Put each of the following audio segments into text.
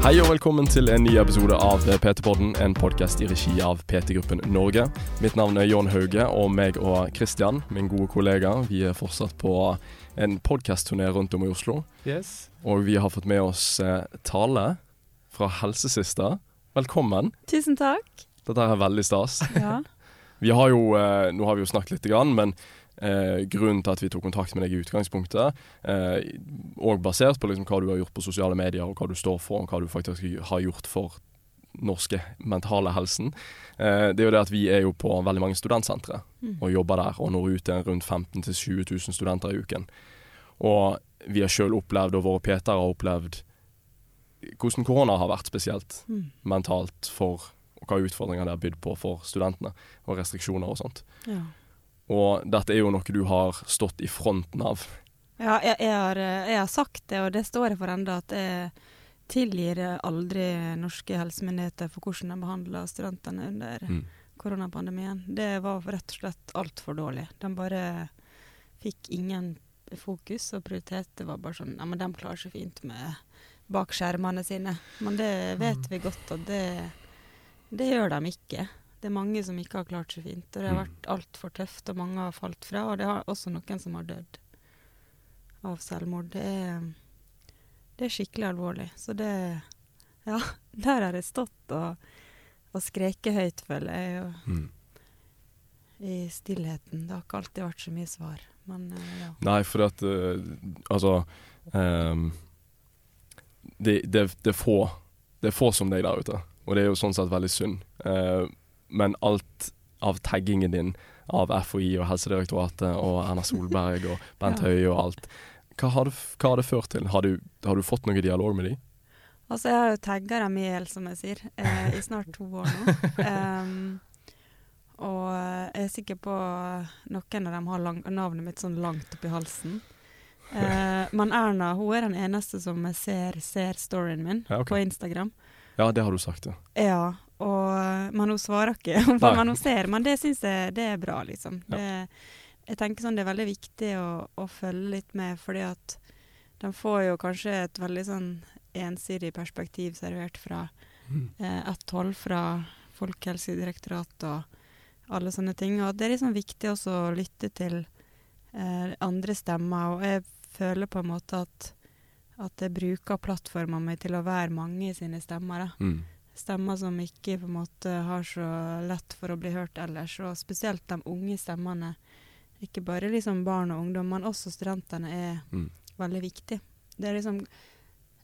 Hei og velkommen til en ny episode av PT-podden, en podkast i regi av PT-gruppen Norge. Mitt navn er John Hauge, og meg og Christian, min gode kollega, vi er fortsatt på en podkastturné rundt om i Oslo. Yes. Og vi har fått med oss eh, Tale fra Helsesista. Velkommen. Tusen takk. Dette er veldig stas. Ja. Vi har jo, eh, nå har vi jo snakket litt, grann, men eh, grunnen til at vi tok kontakt med deg i utgangspunktet, eh, og basert på liksom, hva du har gjort på sosiale medier, og hva du står for, og hva du faktisk har gjort for norske mentale helsen, eh, det er jo det at vi er jo på veldig mange studentsentre Mm. og jobber der, og når ut til rundt 15 000-20 000 studenter i uken. Og vi har sjøl opplevd, og våre Peter har opplevd, hvordan korona har vært spesielt Mm. mentalt for og hva utfordringer det har bydd på for studentene, og restriksjoner og sånt. Ja. Og dette er jo noe du har stått i fronten av. Ja, jeg, jeg, har, jeg har sagt det, og det står jeg for enda, at jeg tilgir aldri norske helsemyndigheter for hvordan de behandla studentene under Mm. koronapandemien. Det var rett og slett altfor dårlig. De bare fikk ingen fokus og prioritet. Det var bare sånn Ja, men de klarer seg fint med bak skjermene sine. Men det vet vi godt og det, det gjør de ikke. Det er mange som ikke har klart seg fint. Og det har Mm. vært altfor tøft, og mange har falt fra. Og det har også noen som har dødd av selvmord. Det er, det er skikkelig alvorlig. Så det Ja, der har jeg stått og, og skreket høyt, føler jeg. Og, Mm. I stillheten. Det har ikke alltid vært så mye svar. Men eh, ja. Nei, for at uh, Altså um, det, det, det, er få, det er få som deg der ute, og det er jo sånn sett veldig synd. Eh, men alt av taggingen din av FHI og Helsedirektoratet og Erna Solberg og Bent Høie og alt, hva har det, hva har det ført til? Har du, har du fått noe dialog med de? Altså, jeg har jo tagga dem i hjel, som jeg sier, eh, i snart to år nå. Um, og jeg er sikker på noen av dem har lang, navnet mitt sånn langt oppi halsen. Eh, men Erna hun er den eneste som ser, ser storyen min Ja, okay. på Instagram. Ja, det har du sagt, ja. Ja, og, men hun svarer ikke. Men hun ser. Men det syns jeg det er bra, liksom. Ja. Det, jeg tenker sånn det er veldig viktig å, å følge litt med, fordi at de får jo kanskje et veldig sånn ensidig perspektiv servert fra eh, ett hold, fra Folkehelsedirektoratet og alle sånne ting. Og det er liksom viktig også å lytte til eh, andre stemmer. Og jeg føler på en måte at, at jeg bruker plattforma mi til å være mange i sine stemmer. da Mm. stemmer som ikke på en måte har så lett for å bli hørt ellers, og spesielt de unge stemmene. Ikke bare liksom barn og ungdom, men også studentene er Mm. veldig viktig. Det er liksom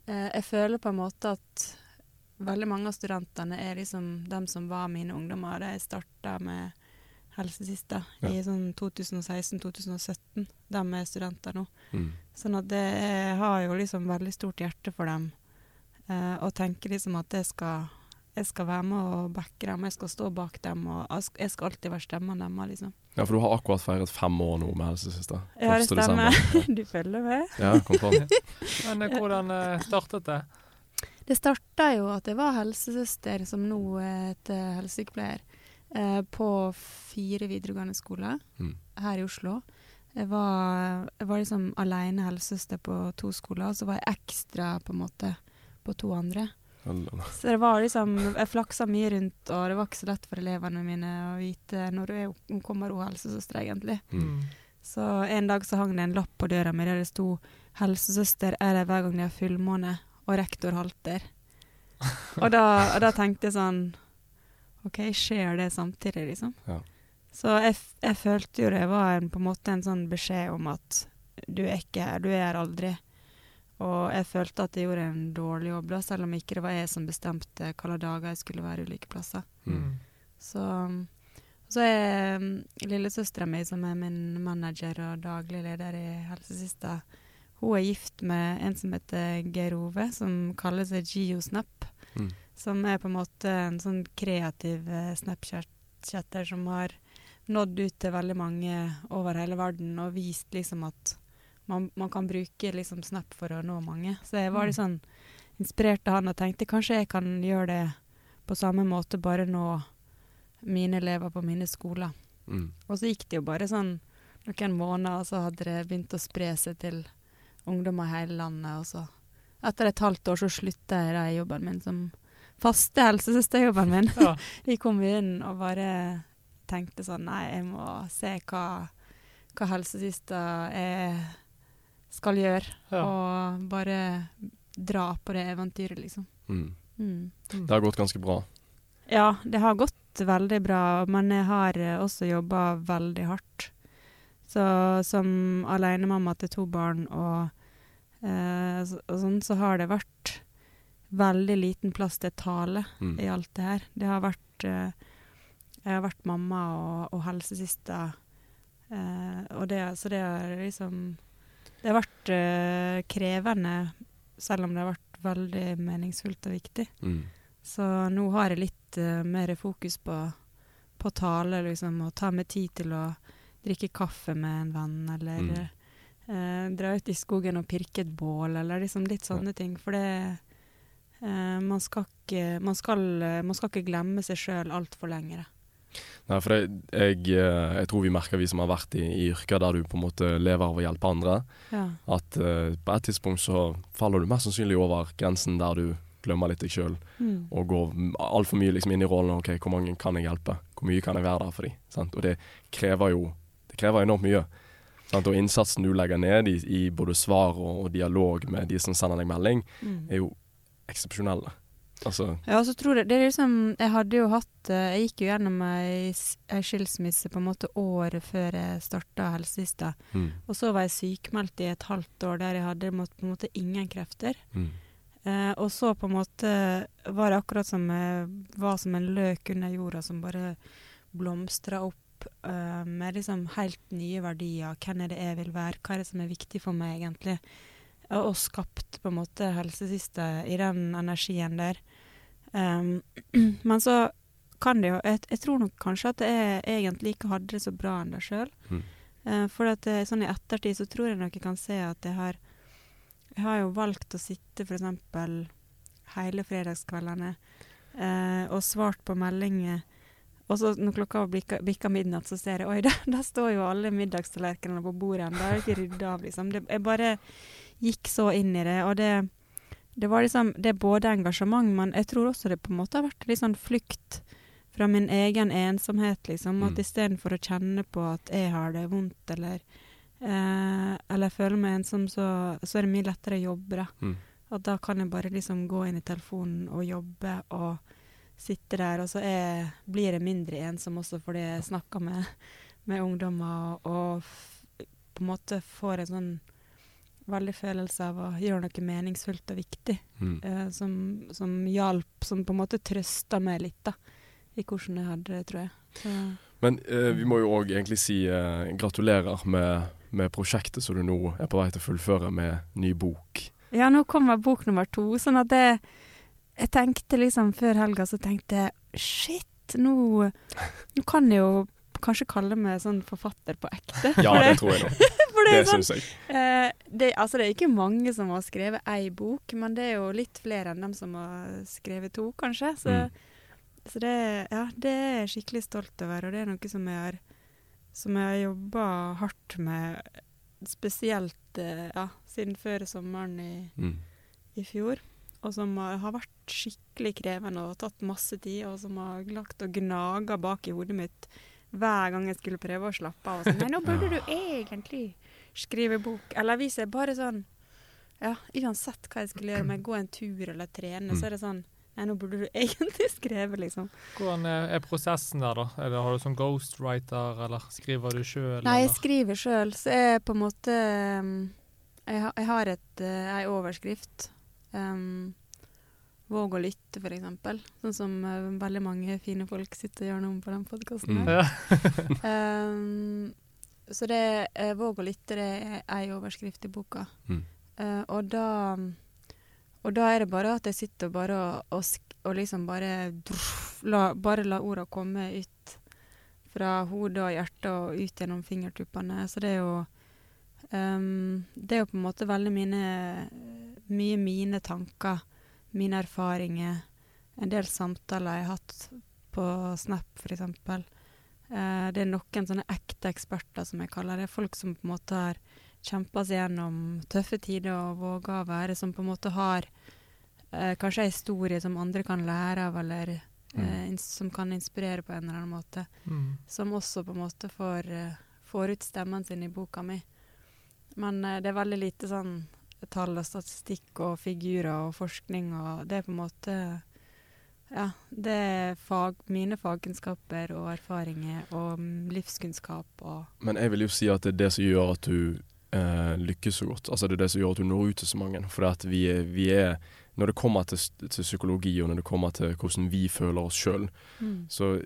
eh, Jeg føler på en måte at veldig mange av studentene er liksom dem som var mine ungdommer jeg starta med Helsesista Ja. i sånn 2016-2017. De er studenter nå. Mm. Sånn at det, jeg har jo liksom veldig stort hjerte for dem. Eh, og tenker liksom at jeg skal, jeg skal være med og backe dem, jeg skal stå bak dem. Og jeg skal, alltid være stemmen deres, liksom. Ja, for du har akkurat feiret fem år nå med Helsesista. Ja, det stemmer. du følger med? Ja, kom på. Men eh, hvordan eh, startet det? Det starta jo at jeg var helsesøster, som nå heter helsesykepleier, eh, på fire videregående skoler Mm. her i Oslo. Jeg var, jeg var liksom alene helsesøster på to skoler, og så var jeg ekstra på en måte på to andre. Så det var liksom Jeg flaksa mye rundt, og det var ikke så lett for elevene mine å vite når er hun- hun kommer hun helsesøster, egentlig. Mm. Så en dag så hang det en lapp på døra mi der det sto 'Helsesøster er det hver gang de har fullmåne', og rektor halter. Og da, og da tenkte jeg sånn OK, skjer det samtidig, liksom? Ja. Så jeg, jeg følte jo det var en, på en måte en sånn beskjed om at du er ikke her, du er her aldri. Og jeg følte at jeg gjorde en dårlig jobb, da, selv om ikke det var jeg som bestemte hvilke dager jeg skulle være ulike plasser. Mm. Så, så er um, lillesøstera mi, som er min manager og daglig leder i Helsesista, hun er gift med en som heter Geir Ove, som kaller seg GeoSnap. Mm. Som er på en måte en sånn kreativ eh, Snapchat-chatter som har nådd ut til veldig mange over hele verden og vist liksom at man, man kan bruke liksom Snap for å nå mange. Så jeg var litt sånn inspirert av han og tenkte kanskje jeg kan gjøre det på samme måte, bare nå mine elever på mine skoler. Mm. Og så gikk det jo bare sånn noen måneder, og så hadde det begynt å spre seg til ungdommer i hele landet. Og så Etter et halvt år så slutta jeg i jobben min som faste helsesøsterjobben min Ja. i kommunen og bare tenkte sånn Nei, jeg må se hva, hva helsesøster jeg skal gjøre. Ja. Og bare dra på det eventyret, liksom. Mm. Mm. Det har gått ganske bra. Ja, det har gått veldig bra, men jeg har også jobba veldig hardt. Så som alenemamma til to barn og, eh, og sånn, så har det vært veldig liten plass til tale Mm. i alt det her. Det har vært eh, Jeg har vært mamma og, og helsesøster, eh, og det, så det har liksom Det har vært eh, krevende, selv om det har vært veldig meningsfullt og viktig. Mm. Så nå har jeg litt eh, mer fokus på, på tale, liksom, og ta meg tid til å drikke kaffe med en venn, eller Mm. eh, dra ut i skogen og pirke et bål, eller liksom litt sånne ting. For det eh, man, skal ikke, man, skal, eh, man skal ikke glemme seg sjøl altfor lenge. da. Nei, for det, jeg, eh, jeg tror vi merker, vi som har vært i, i yrker der du på en måte lever av å hjelpe andre, Ja. at uh, på et tidspunkt så faller du mest sannsynlig over grensen der du glemmer litt deg sjøl, Mm. og går altfor mye liksom inn i rollen. OK, hvor mange kan jeg hjelpe? Hvor mye kan jeg være der for dem? Og det krever jo det krever enormt mye. Sant? Og innsatsen du legger ned i, i både svar og, og dialog med de som sender deg melding, Mm. er jo eksepsjonelle. Altså Ja, og så tror jeg det er liksom Jeg hadde jo hatt eh, Jeg gikk jo gjennom ei, ei skilsmisse på en måte året før jeg starta helsevista. mm, Og så var jeg sykmeldt i et halvt år der jeg hadde måtte, på en måte ingen krefter. mm, Eh, og så på en måte var det akkurat som jeg var som en løk under jorda som bare blomstra opp eh, med liksom helt nye verdier. Hvem er det jeg vil være? Hva er det som er viktig for meg, egentlig? Og, skapt på en måte helsesiste i den energien der. Um, men så kan det jo jeg, jeg tror nok kanskje at jeg egentlig ikke hadde det så bra ennå sjøl. mm, Uh, for at det, sånn i ettertid så tror jeg nok jeg kan se at jeg har Jeg har jo valgt å sitte f.eks. hele fredagskveldene uh, og svart på meldinger. Og så når klokka bikker midnatt, så ser jeg oi, der, der står jo alle middagstallerkenene på bordet ennå. Det er ikke rydda av, liksom. Det, er bare gikk så inn i det. Og det, det var liksom Det er både engasjement, men jeg tror også det på en måte har vært litt sånn flukt fra min egen ensomhet, liksom. At Mm. istedenfor å kjenne på at jeg har det vondt, eller eh, Eller føler meg ensom, så, så er det mye lettere å jobbe, da. mm. At da kan jeg bare liksom gå inn i telefonen og jobbe og sitte der, og så er, blir jeg mindre ensom også fordi jeg snakker med, med ungdommer og, og på en måte får en sånn veldig følelse av å gjøre noe meningsfullt og viktig, Mm. eh, som, som hjalp, som på en måte trøsta meg litt, da, i hvordan jeg hadde det, tror jeg. Så, Men eh, vi må jo òg egentlig si eh, gratulerer med, med prosjektet som du nå er på vei til å fullføre med ny bok. Ja, nå kommer bok nummer to. Sånn at jeg, jeg tenkte liksom før helga, så tenkte jeg shit, nå, nå kan jeg jo kanskje kalle meg sånn forfatter på ekte. Ja, det tror jeg nå. det Det sånn, syns jeg. eh, det, altså det er ikke mange som har skrevet ei bok, men det er jo litt flere enn dem som har skrevet to, kanskje. Så, Mm. så det, ja, det er jeg skikkelig stolt over, og det er noe som jeg har, som jeg har jobba hardt med, spesielt eh, ja, siden før sommeren i Mm. i fjor, og som har har vært skikkelig krevende og tatt masse tid, og som har lagt og gnaga bak i hodet mitt hver gang jeg skulle prøve å slappe av. Sånn, Nei, nå burde du egentlig skrive bok. Eller hvis jeg bare sånn Ja, uansett hva jeg skulle gjøre, om jeg går en tur eller trene, Mm. så er det sånn Nei, nå burde du egentlig skrive, liksom. Hvordan er, er prosessen der, da? Eller har du sånn ghostwriter, eller skriver du sjøl? Nei, jeg skriver sjøl, så jeg på en måte um, Jeg, har- jeg har et, uh, ei overskrift. Um, Våg å lytte, eksempel. Sånn som uh, veldig mange fine folk sitter og gjør nå på den podkasten. Mm. Um, så det uh, Våg å lytte, det er ei overskrift i boka. Mm. Uh, og da og da er det bare at jeg sitter og bare og, og, og liksom bare la, Bare la orda komme ut fra hodet og hjertet og ut gjennom fingertuppene. Så det er jo um, Det er jo på en måte veldig mine Mye mine tanker, mine erfaringer. En del samtaler jeg har hatt på Snap, f.eks. Uh, det er noen sånne ekte eksperter, som jeg kaller det. Folk som på en måte har kjempa seg gjennom tøffe tider og våga å være som på en måte har eh, kanskje en historie som andre kan lære av, eller eh, Mm. ins- som kan inspirere på en eller annen måte. Mm. Som også på en måte får, eh, får ut stemmen sin i boka mi. Men eh, det er veldig lite sånn tall og statistikk og figurer og forskning, og det er på en måte Ja, det er fag, mine fagkunnskaper og erfaringer og livskunnskap og Men jeg vil jo si at det er det som gjør at du eh, lykkes så godt. Altså Det er det som gjør at du når ut til så mange. For at vi, vi er Når det kommer til, til psykologi, og når det kommer til hvordan vi føler oss sjøl, mm. så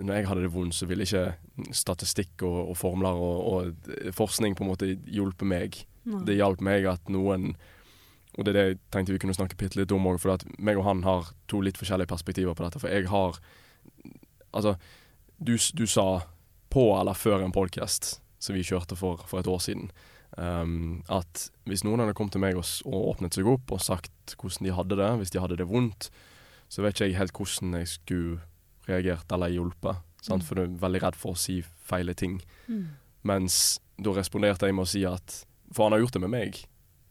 når jeg hadde det vondt, så ville ikke statistikk og, og formler og, og forskning på en måte hjulpe meg. Nei. Det hjalp meg at noen Og det er det jeg tenkte vi kunne snakke bitte litt om òg, for at meg og han har to litt forskjellige perspektiver på dette. For jeg har Altså, du, du sa på eller før en podkast som vi kjørte for, for et år siden, um, at hvis noen hadde kommet til meg og, og åpnet seg opp og sagt hvordan de hadde det, hvis de hadde det vondt, så vet ikke jeg helt hvordan jeg skulle reagert eller hjulpet. Sant? Mm. For du er veldig redd for å si feile ting. Mm. Mens da responderte jeg med å si at For han har gjort det med meg,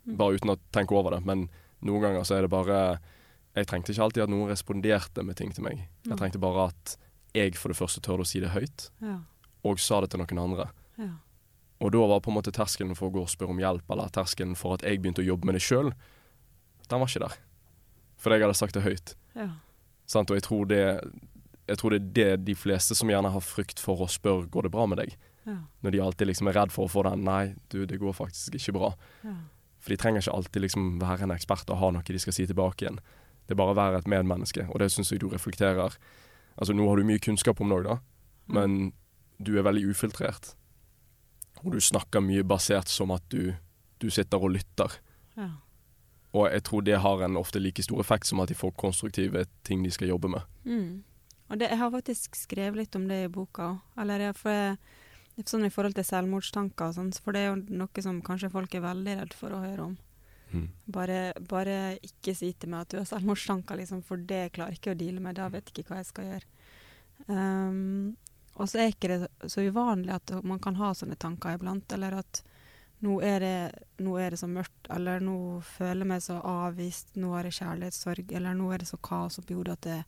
Mm. bare uten å tenke over det. Men noen ganger så er det bare Jeg trengte ikke alltid at noen responderte med ting til meg. Jeg trengte bare at jeg for det første tørde å si det høyt, Ja. og sa det til noen andre. Ja. Og da var på en måte terskelen for å gå og spørre om hjelp, eller terskelen for at jeg begynte å jobbe med det sjøl, den var ikke der. Fordi jeg hadde sagt det høyt. Ja. Sant? Og jeg tror, det, jeg tror det er det de fleste som gjerne har frykt for å spørre går det bra med deg, Ja. når de alltid liksom er redd for å få den 'nei, du, det går faktisk ikke bra'. Ja. For de trenger ikke alltid liksom være en ekspert og ha noe de skal si tilbake igjen. Det er bare å være et medmenneske, og det syns jeg du reflekterer. Altså Nå har du mye kunnskap om òg, da, men du er veldig ufiltrert. Og du snakker mye basert som at du, du sitter og lytter. Ja. Og jeg tror det har en ofte like stor effekt som at de får konstruktive ting de skal jobbe med. Mm. Og det, jeg har faktisk skrevet litt om det i boka òg. Eller jeg- for jeg, sånn i forhold til selvmordstanker og sånn, for det er jo noe som kanskje folk er veldig redd for å høre om. Bare, bare ikke si til meg at du har selvmordstanker, liksom, for det klarer jeg ikke å deale med. Da vet jeg ikke hva jeg skal gjøre. Um, og så er ikke det så uvanlig at man kan ha sånne tanker iblant, eller at nå er det, nå er det så mørkt, eller nå føler jeg meg så avvist, nå har jeg kjærlighetssorg, eller nå er det så kaos oppi hodet at jeg,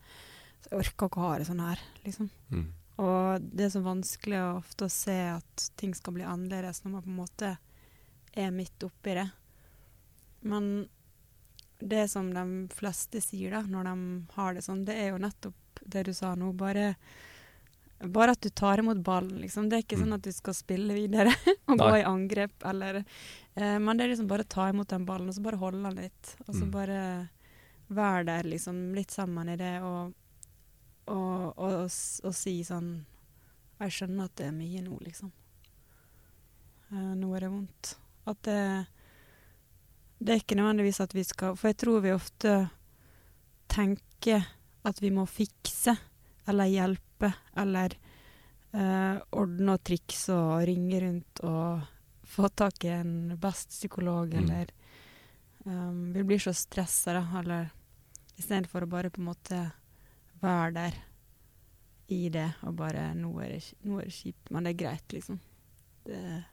jeg orker ikke å ha det sånn her, liksom. Mm. Og det er så vanskelig å ofte å se at ting skal bli annerledes når man på en måte er midt oppi det. Men det som de fleste sier da, når de har det sånn, det er jo nettopp det du sa nå. Bare, bare at du tar imot ballen, liksom. Det er ikke Mm. sånn at du skal spille videre og gå i angrep, eller eh, Men det er liksom bare ta imot den ballen, og så bare holde den litt. Og så Mm. bare være der, liksom, litt sammen i det, og, og, og, og, si sånn Jeg skjønner at det er mye nå, liksom. Uh, nå er det vondt. At det Det er ikke nødvendigvis at vi skal For jeg tror vi ofte tenker at vi må fikse eller hjelpe eller uh, ordne og trikse og ringe rundt og få tak i en best psykolog, Mm. eller um, Vi blir så stressa, da, eller istedenfor å bare på en måte være der i det og bare nå er, det, 'Nå er det kjipt, men det er greit', liksom. Det,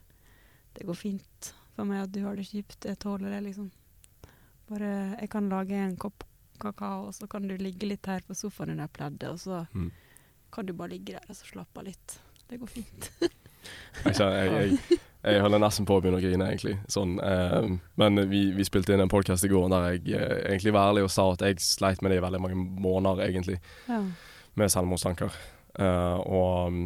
det går fint for meg at du har det kjipt. Jeg tåler det, liksom. Bare Jeg kan lage en kopp kakao, og så kan du ligge litt her på sofaen under pleddet, og så Mm. kan du bare ligge der og så slappe av litt. Det går fint. Jeg, jeg, jeg, jeg holder nesten på å begynne å grine, egentlig. Sånn, eh, men vi, vi spilte inn en podkast i går der jeg eh, egentlig var ærlig og sa at jeg sleit med det i veldig mange måneder, egentlig, Ja. med selvmordstanker. Eh, og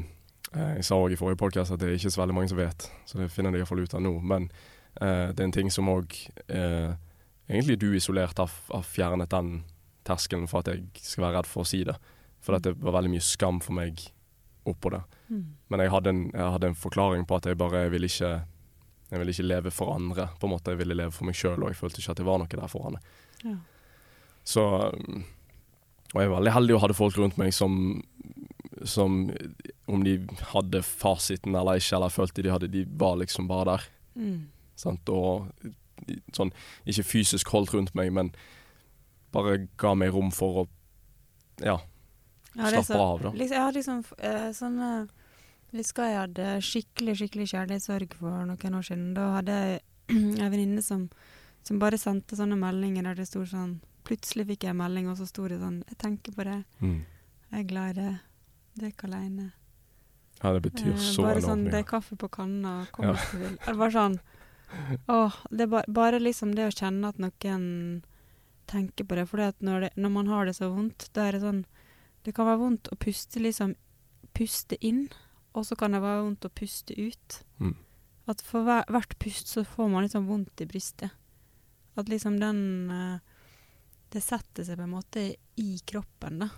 eh, jeg sa òg i forrige podkast at det er ikke så veldig mange som vet, så det finner de iallfall ut av nå. Men eh, det er en ting som òg eh, Egentlig du isolert har, har fjernet den terskelen for at jeg skal være redd for å si det. For det var veldig mye skam for meg oppå det. Mm. Men jeg hadde, en, jeg hadde en forklaring på at jeg bare ville ikke Jeg ville ikke leve for andre. På en måte Jeg ville leve for meg sjøl, og jeg følte ikke at det var noe der for andre. Ja. Så Og jeg er veldig heldig og hadde folk rundt meg som Som om de hadde fasiten eller ikke, eller følte de hadde De var liksom bare der. Mm. Sant? Og sånn Ikke fysisk holdt rundt meg, men bare ga meg rom for å Ja, Ja, slappe så- av, da. Liksom, jeg liksom eh, sånne Jeg husker jeg hadde skikkelig skikkelig kjærlighetssorg for noen år siden. Da hadde jeg en venninne som, som bare sendte sånne meldinger der det sto sånn Plutselig fikk jeg en melding, og så sto det sånn 'Jeg tenker på det. Mm. Jeg er glad i det. Det er ikke aleine'. Ja, det betyr Eh, så bare enormt sånn 'Det er kaffe på kanna, kom Ja. hvis du vil'. Det var sånn Åh, det er bare, bare liksom det å kjenne at noen tenker på det. For når, når man har det så vondt, da er det sånn Det kan være vondt å puste liksom Puste inn, og så kan det være vondt å puste ut. Mm. At for hver, hvert pust så får man liksom vondt i brystet. At liksom den eh, Det setter seg på en måte i kroppen, da.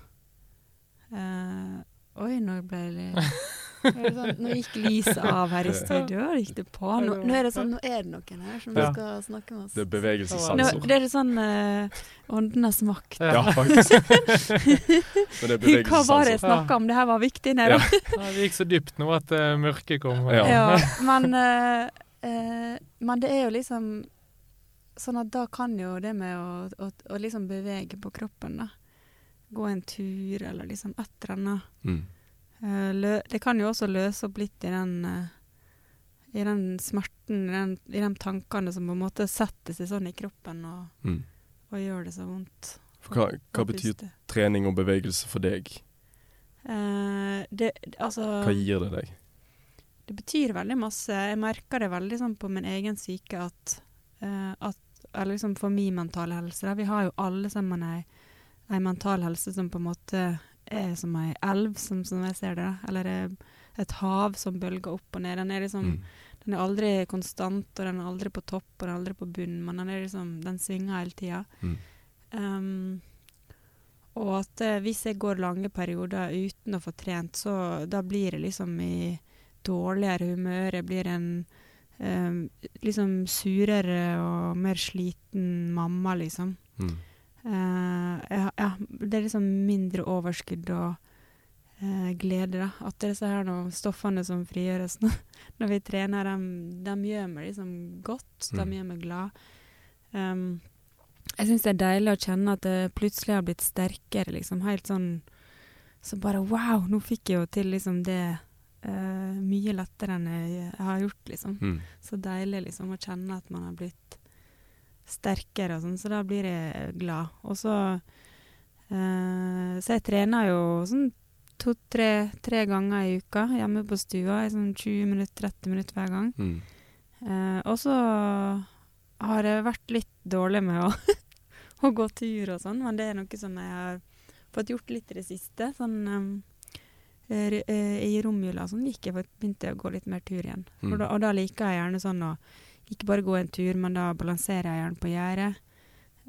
Uh, oi, nå ble jeg litt det sånn, Nå gikk lyset av her i studio, og gikk det på. Nå, nå er det sånn, nå er det noen her som Ja. skal snakke med oss. Det er Nå, det er sånn uh, åndenes makt. Ja, faktisk. Men det er Hva var det jeg snakka om? Det her var viktig. Nei, da. Ja, det gikk så dypt nå at uh, mørket kom. Ja. Ja, men, uh, eh, men det er jo liksom Sånn at da kan jo det med å, å, å liksom bevege på kroppen, da. Gå en tur, eller liksom et eller annet. Mm. Eh, det kan jo også løse opp litt i den eh, I den smerten, i, den, i de tankene som på en måte setter seg sånn i kroppen og, Mm. og gjør det så vondt. For hva, hva betyr trening og bevegelse for deg? Eh, det, altså Hva gir det deg? Det betyr veldig masse. Jeg merker det veldig sånn på min egen syke at, eh, at Eller liksom for min mentale helse. Da. Vi har jo alle sammen ei, ei mental helse som på en måte er som ei elv, som, som jeg ser det. da. Eller er et hav som bølger opp og ned. Den er liksom Mm. Den er aldri konstant, og den er aldri på topp, og den er aldri på bunn, men den, er liksom, den svinger hele tida. Mm. Um, og at eh, hvis jeg går lange perioder uten å få trent, så da blir jeg liksom i dårligere humør. Jeg blir en um, liksom surere og mer sliten mamma, liksom. Mm. Eh, ja, ja, det er liksom mindre overskudd og uh, glede, da. At disse her nå, stoffene som frigjøres når, når vi trener, de, de gjør meg liksom godt. De Mm. gjør meg glad. Um, jeg syns det er deilig å kjenne at det plutselig har blitt sterkere, liksom. Helt sånn Så bare wow, nå fikk jeg jo til liksom det uh, mye lettere enn jeg har gjort, liksom. Mm. Så deilig liksom å kjenne at man har blitt sterkere og sånn, så da blir jeg glad. Og så eh, Så jeg trener jo sånn to-tre tre ganger i uka hjemme på stua i sånn 20-30 minutter hver gang. Mm. Eh, og så har jeg vært litt dårlig med å, å gå tur og sånn, men det er noe som jeg har fått gjort litt i det siste. Sånn um, I romjula sånn gikk jeg, begynte jeg å gå litt mer tur igjen. Mm. Og, da, og da liker jeg gjerne sånn å ikke bare gå en tur, men da balanserer jeg gjerne på gjerdet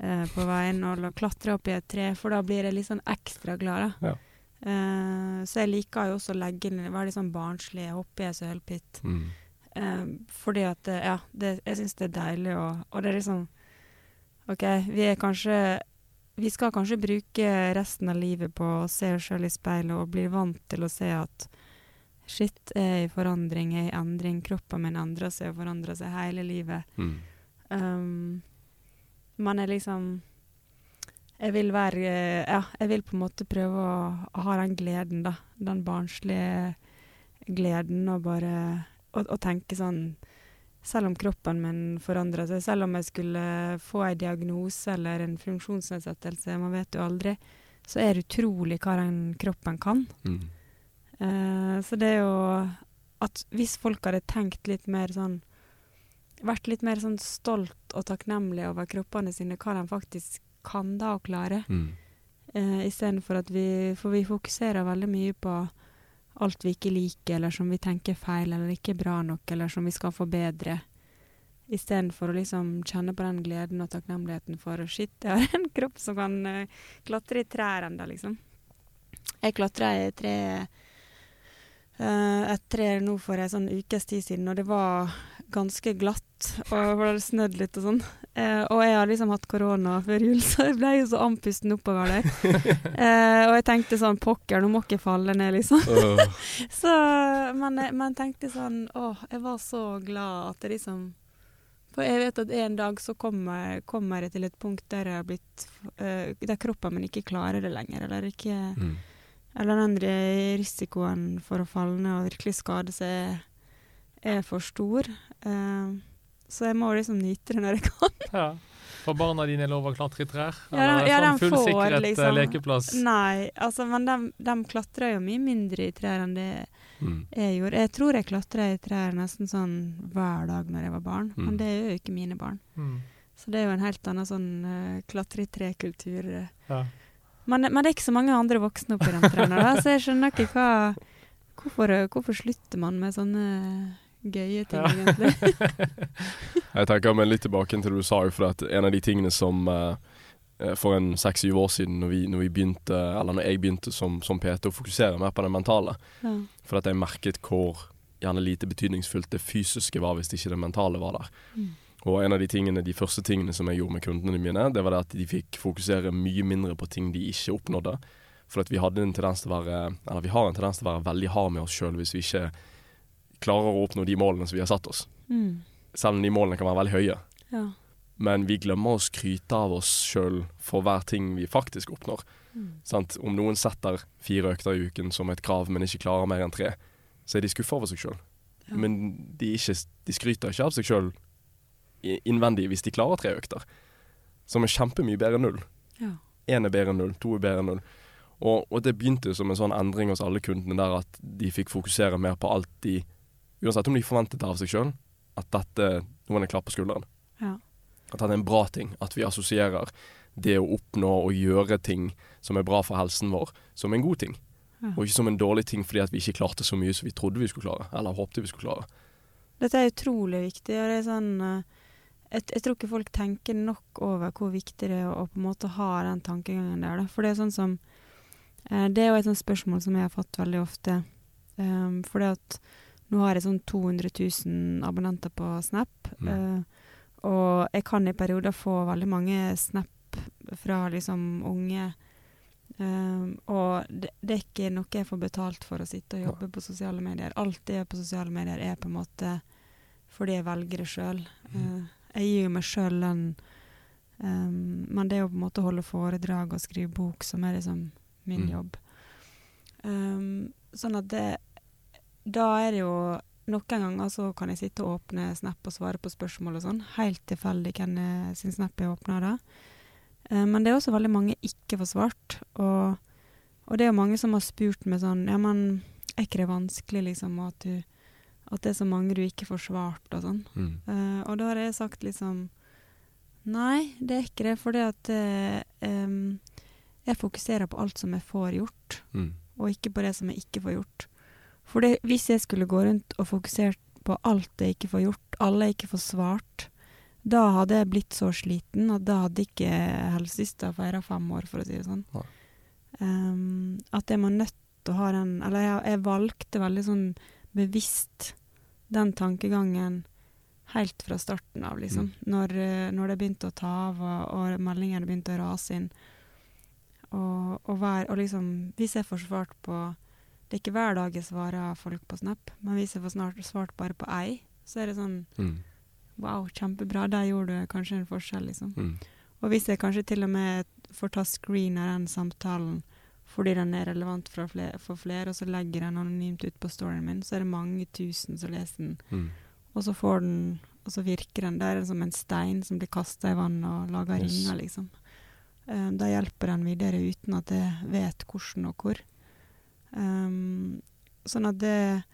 eh, på veien og klatrer klatre opp i et tre, for da blir jeg litt sånn ekstra glad. da. Ja. Eh, så jeg liker jo også å legge inn være litt sånn barnslig, hoppe i en sølpytt. Mm. Eh, fordi at eh, Ja, det, jeg syns det er deilig, og, og det er liksom OK, vi er kanskje Vi skal kanskje bruke resten av livet på å se oss sjøl i speilet og bli vant til å se at shit, jeg er i forandring, jeg er i endring, kroppen min endrer seg og forandrer seg hele livet. Mm. Um, man er liksom Jeg vil være eh, Ja, jeg vil på en måte prøve å, å ha den gleden, da. Den barnslige gleden og bare å, å tenke sånn Selv om kroppen min forandrer seg, selv om jeg skulle få en diagnose eller en funksjonsnedsettelse, man vet jo aldri, så er det utrolig hva den kroppen kan. Mm. Eh, så det er jo at hvis folk hadde tenkt litt mer sånn Vært litt mer sånn stolt og takknemlig over kroppene sine, hva de faktisk kan da å klare, Mm. eh, istedenfor at vi For vi fokuserer veldig mye på alt vi ikke liker, eller som vi tenker er feil, eller ikke bra nok, eller som vi skal forbedre. Istedenfor å liksom kjenne på den gleden og takknemligheten for Shit, jeg har en kropp som kan uh, klatre i trær ennå, liksom. Jeg klatra i tre eh, et tre nå for en sånn ukes tid siden, og det var ganske glatt, og det hadde snødd litt og sånn. Eh, og jeg har liksom hatt korona før jul, så jeg ble jo så andpusten oppover der. Eh, og jeg tenkte sånn pokker, nå må ikke falle ned, liksom. Så, men, jeg- men tenkte sånn Å, jeg var så glad at det liksom For jeg vet at en dag så kommer, kommer jeg til et punkt der jeg har blitt eh, Der kroppen min ikke klarer det lenger, eller ikke Mm. Eller den andre risikoen for å falle ned og virkelig skade seg er, er for stor. Uh, så jeg må liksom nyte det når jeg kan. Ja. For barna dine lov å klatre i trær? Ja, Eller de- ja, sånn full får, liksom. eh, lekeplass? Nei, altså, men de, de klatrer jo mye mindre i trær enn det Mm. jeg gjorde. Jeg tror jeg klatra i trær nesten sånn hver dag når jeg var barn, Mm. men det gjør jo ikke mine barn. Mm. Så det er jo en helt annen sånn uh, klatre i tre-kultur. eh. Ja. Men, men det er ikke så mange andre voksne oppi den da, så jeg skjønner ikke hva Hvorfor, hvorfor slutter man med sånne gøye ting, Ja. egentlig? Jeg tenker meg litt tilbake til det du sa, for at en av de tingene som eh, eh, for en seks-syv år siden, når, vi, når vi begynte, når jeg begynte som, som PT, å fokusere mer på det mentale, Ja. for at jeg merket hvor gjerne lite betydningsfullt det fysiske var hvis ikke det mentale var der. Mm. Og en av de tingene, de første tingene som jeg gjorde med kundene mine, det var det at de fikk fokusere mye mindre på ting de ikke oppnådde. For at vi hadde en tendens til å være, eller vi har en tendens til å være veldig hard med oss sjøl hvis vi ikke klarer å oppnå de målene som vi har satt oss. Mm. Selv om de målene kan være veldig høye. Ja. Men vi glemmer å skryte av oss sjøl for hver ting vi faktisk oppnår. Mm. Sant? Om noen setter fire økter i uken som et krav, men ikke klarer mer enn tre, så er de skuffa over seg sjøl. Ja. Men de, ikke, de skryter ikke av seg sjøl innvendig hvis de klarer tre økter, som er kjempemye bedre enn null. Ja. Én er bedre enn null, to er bedre enn null. Og, og det begynte som en sånn endring hos alle kundene der at de fikk fokusere mer på alt de Uansett om de forventet det av seg sjøl, at dette Nå var det en klapp på skulderen. Ja. At det er en bra ting. At vi assosierer det å oppnå og gjøre ting som er bra for helsen vår, som en god ting. Ja. Og ikke som en dårlig ting fordi at vi ikke klarte så mye som vi trodde vi skulle klare. Eller håpte vi skulle klare. Dette er utrolig viktig, og det er sånn eh, jeg, jeg tror ikke folk tenker nok over hvor viktig det er å, på en måte ha den tankegangen der. Da. For det er sånn som eh, Det er jo et sånt spørsmål som jeg har fått veldig ofte. Um, det at nå har jeg sånn 200 000 abonnenter på Snap. Mm. Uh, og jeg kan i perioder få veldig mange Snap fra liksom unge. Um, og det, det er ikke noe jeg får betalt for å sitte og jobbe på sosiale medier. Alt det jeg gjør på sosiale medier, er på en måte fordi jeg velger det sjøl. Jeg gir jo meg sjøl lønn, um, men det jo på en måte å holde foredrag og skrive bok som er liksom min Mm. jobb. Um, sånn at det Da er det jo Noen ganger så kan jeg sitte og åpne Snap og svare på spørsmål og sånn. Helt tilfeldig hvem sin Snap jeg åpner da. Um, men det er også veldig mange ikke får svart. Og, og det er jo mange som har spurt meg sånn Ja, men er ikke det vanskelig, liksom, at, du, at det er så mange du ikke får svart og sånn? Mm. Uh, og da har jeg sagt liksom Nei, det er ikke det, fordi at em, jeg fokuserer på alt som jeg får gjort, Mm. og ikke på det som jeg ikke får gjort. For det, hvis jeg skulle gå rundt og fokusert på alt jeg ikke får gjort, alle jeg ikke får svart, da hadde jeg blitt så sliten og da hadde ikke helsesøster feira fem år, for å si det sånn. Em, at jeg må nødt til å ha den Eller jeg, jeg valgte veldig sånn bevisst den tankegangen helt fra starten av, liksom. Når, eh, når det begynte å ta av, og, og meldingene begynte å rase inn. Og, og, hver, og liksom Hvis jeg får svart på Det er ikke hver dag jeg svarer folk på Snap, men hvis jeg får snart, svart bare på ei, så er det sånn Mm. Wow, kjempebra. Der gjorde du kanskje en forskjell, liksom. Mm. Og hvis jeg kanskje til og med får ta screen av den samtalen fordi den er relevant for flere, for flere, og så legger jeg den anonymt ut på storyen min, så er det mange tusen som leser den. Mm. Og så får den Og så virker den. Det er som en stein som blir kasta i vann og lager Yes. ringer, liksom. Um, da hjelper den videre uten at jeg vet hvordan og hvor. Um, sånn at det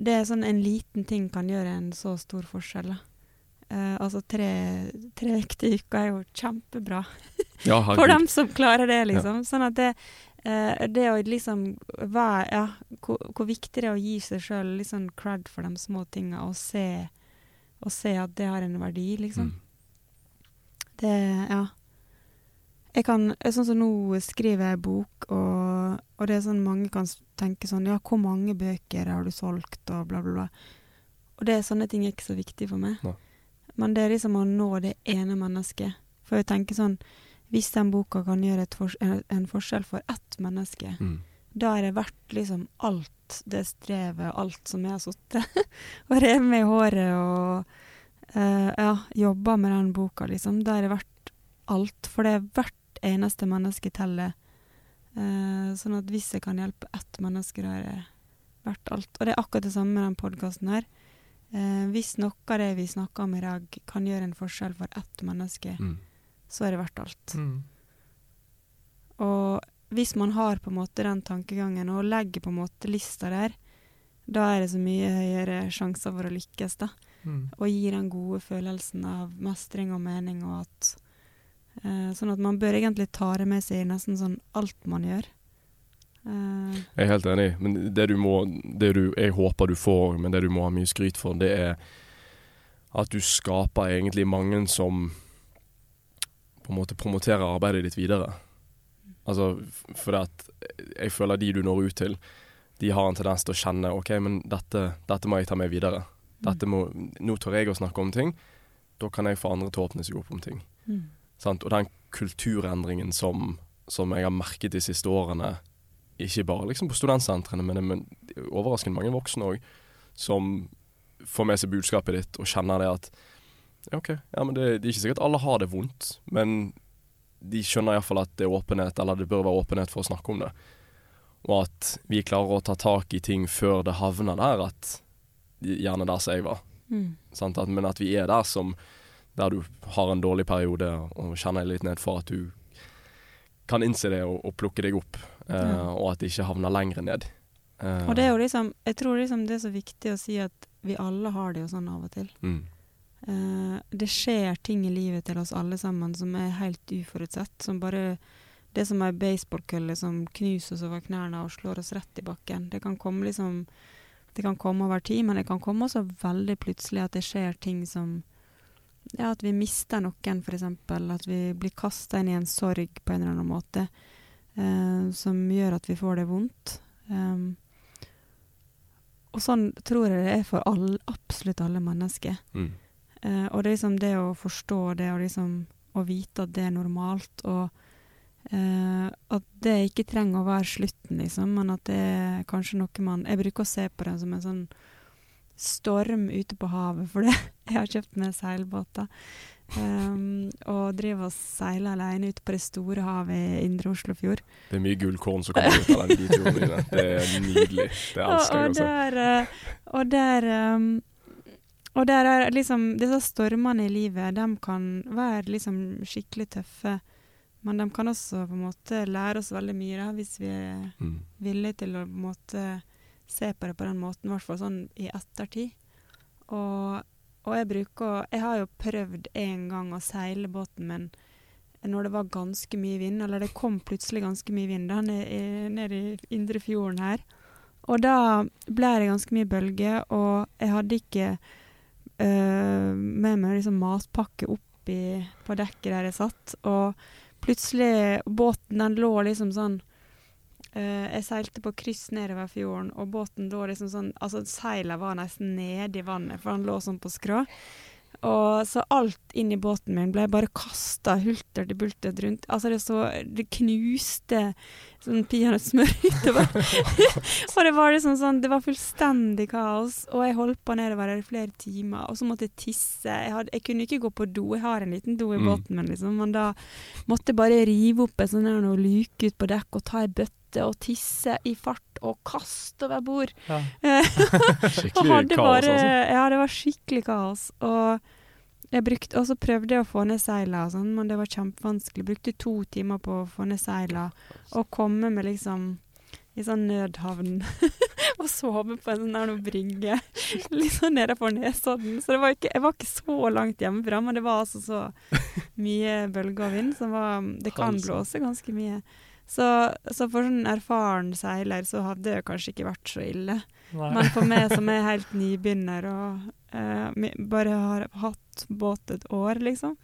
Det er sånn en liten ting kan gjøre en så stor forskjell. da. Eh, altså tre, tre uker er jo kjempebra. Ja, For dem som klarer det, liksom. Sånn at det, eh, det å liksom være Ja, hvor, hvor viktig det er å gi seg sjøl litt sånn cred for de små tinga, og se, og se at det har en verdi, liksom. Mm. Det Ja. Jeg kan Sånn som nå skriver jeg bok, og, og det er sånn mange kan tenke sånn Ja, hvor mange bøker har du solgt, og bla, bla, bla. Og det er sånne ting er ikke så viktig for meg. Nei. Men det er liksom å nå det ene mennesket. For jeg tenker sånn Hvis den boka kan gjøre et fors en, en forskjell for ett menneske, Mm. da er det verdt liksom alt det strevet, alt som jeg har sittet og revet meg i håret og uh, ja, jobba med den boka, liksom. Da er det verdt alt. For det er hvert eneste menneske teller. Uh, sånn at hvis jeg kan hjelpe ett menneske, da er det verdt alt. Og det er akkurat det samme med den podkasten her. Eh, hvis noe av det vi snakker om i dag, kan gjøre en forskjell for ett menneske, Mm. så er det verdt alt. Mm. Og hvis man har på en måte den tankegangen og legger på en måte lista der, da er det så mye høyere sjanser for å lykkes, da. Mm. Og gir den gode følelsen av mestring og mening, og at eh, Sånn at man bør egentlig ta det med seg i nesten sånn alt man gjør. Eh, Jeg er helt enig, men det du må Det du, jeg håper du får, men det du må ha mye skryt for, det er at du skaper egentlig mange som på en måte promoterer arbeidet ditt videre. Altså, for at jeg føler de du når ut til, de har en tendens til å kjenne OK, men dette, dette må jeg ta med videre. Dette må, nå tør jeg å snakke om ting. Da kan jeg få andre til å åpne seg opp om ting. mm. Sant? Og den kulturendringen som, som jeg har merket de siste årene, ikke bare liksom på studentsentrene, men, men overraskende mange voksne òg, som får med seg budskapet ditt og kjenner det at ja, OK, ja, men det, det er ikke sikkert alle har det vondt, men de skjønner iallfall at det er åpenhet, eller det bør være åpenhet for å snakke om det. Og at vi klarer å ta tak i ting før det havner der, at gjerne der som jeg var. Mm. Sant? At, men at vi er der som Der du har en dårlig periode og kjenner litt ned for at du kan innse det og, og plukke deg opp, uh, Ja. og at det ikke havner lenger ned. Uh, Og det er jo liksom Jeg tror liksom det er så viktig å si at vi alle har det jo sånn av og til. mm, Uh, det skjer ting i livet til oss alle sammen som er helt uforutsett. Som bare Det er som ei baseballkølle som knuser oss over knærne og slår oss rett i bakken. Det kan komme liksom Det kan komme over tid, men det kan komme også veldig plutselig at det skjer ting som Ja, at vi mister noen, f.eks. At vi blir kasta inn i en sorg på en eller annen måte. eh, som gjør at vi får det vondt. Um, og sånn tror jeg det er for all, absolutt alle mennesker. mm, Eh, og det liksom det å forstå det, og liksom å vite at det er normalt, og eh, at det ikke trenger å være slutten, liksom, men at det er kanskje noe man Jeg bruker å se på det som en sånn storm ute på havet, for det jeg har kjøpt meg seilbåter. Um, og driver og seiler alene ute på det store havet i indre Oslofjord. det er mye gullkorn som kommer ut av den videoen din. Det er nydelig. Det elsker jeg og der, eh, og der um, Og der er liksom Disse stormene i livet, de kan være liksom skikkelig tøffe. Men de kan også på en måte lære oss veldig mye, da, hvis vi er Mm, villige til å på en måte se på det på den måten, i hvert fall sånn i ettertid. Og, og jeg bruker Jeg har jo prøvd en gang å seile båten min når det var ganske mye vind, eller det kom plutselig ganske mye vind da, ned ned i indre fjorden her. Og da ble det ganske mye bølger, og jeg hadde ikke øh, med meg liksom matpakke oppi på dekket der jeg satt. Og plutselig Båten den lå liksom sånn øh, Jeg seilte på kryss nedover fjorden, og båten lå liksom sånn Altså seila var nesten nede i vannet, for den lå sånn på skrå. Og så alt inni båten min ble bare kasta hulter til bulter rundt. Altså det så Det knuste sånn peanøttsmør utover. og det var liksom sånn Det var fullstendig kaos. Og jeg holdt på nedover i flere timer, og så måtte jeg tisse. Jeg, hadde, jeg kunne ikke gå på do. Jeg har en liten do i Mm. båten min, liksom. Men da måtte jeg bare rive opp en sånn luke ut på dekk og ta ei bøtte og tisse i fart og kaste over bord. Ja. Skikkelig kaos, bare, altså. Ja, det var skikkelig kaos. Og jeg brukte, og så prøvde jeg å få ned seila sånn, men det var kjempevanskelig. Brukte to timer på å få ned seila og komme med liksom i sånn nødhavn og sove på en sånn brygge litt sånn nede på Nesodden. Så det var ikke, jeg var ikke så langt hjemmefra, men det var altså så mye bølger og vind som var Det kan blåse ganske mye. Så, så for sånn erfaren seiler så hadde det kanskje ikke vært så ille. Nei. Men for meg som er helt nybegynner og eh, bare har hatt båt et år, liksom,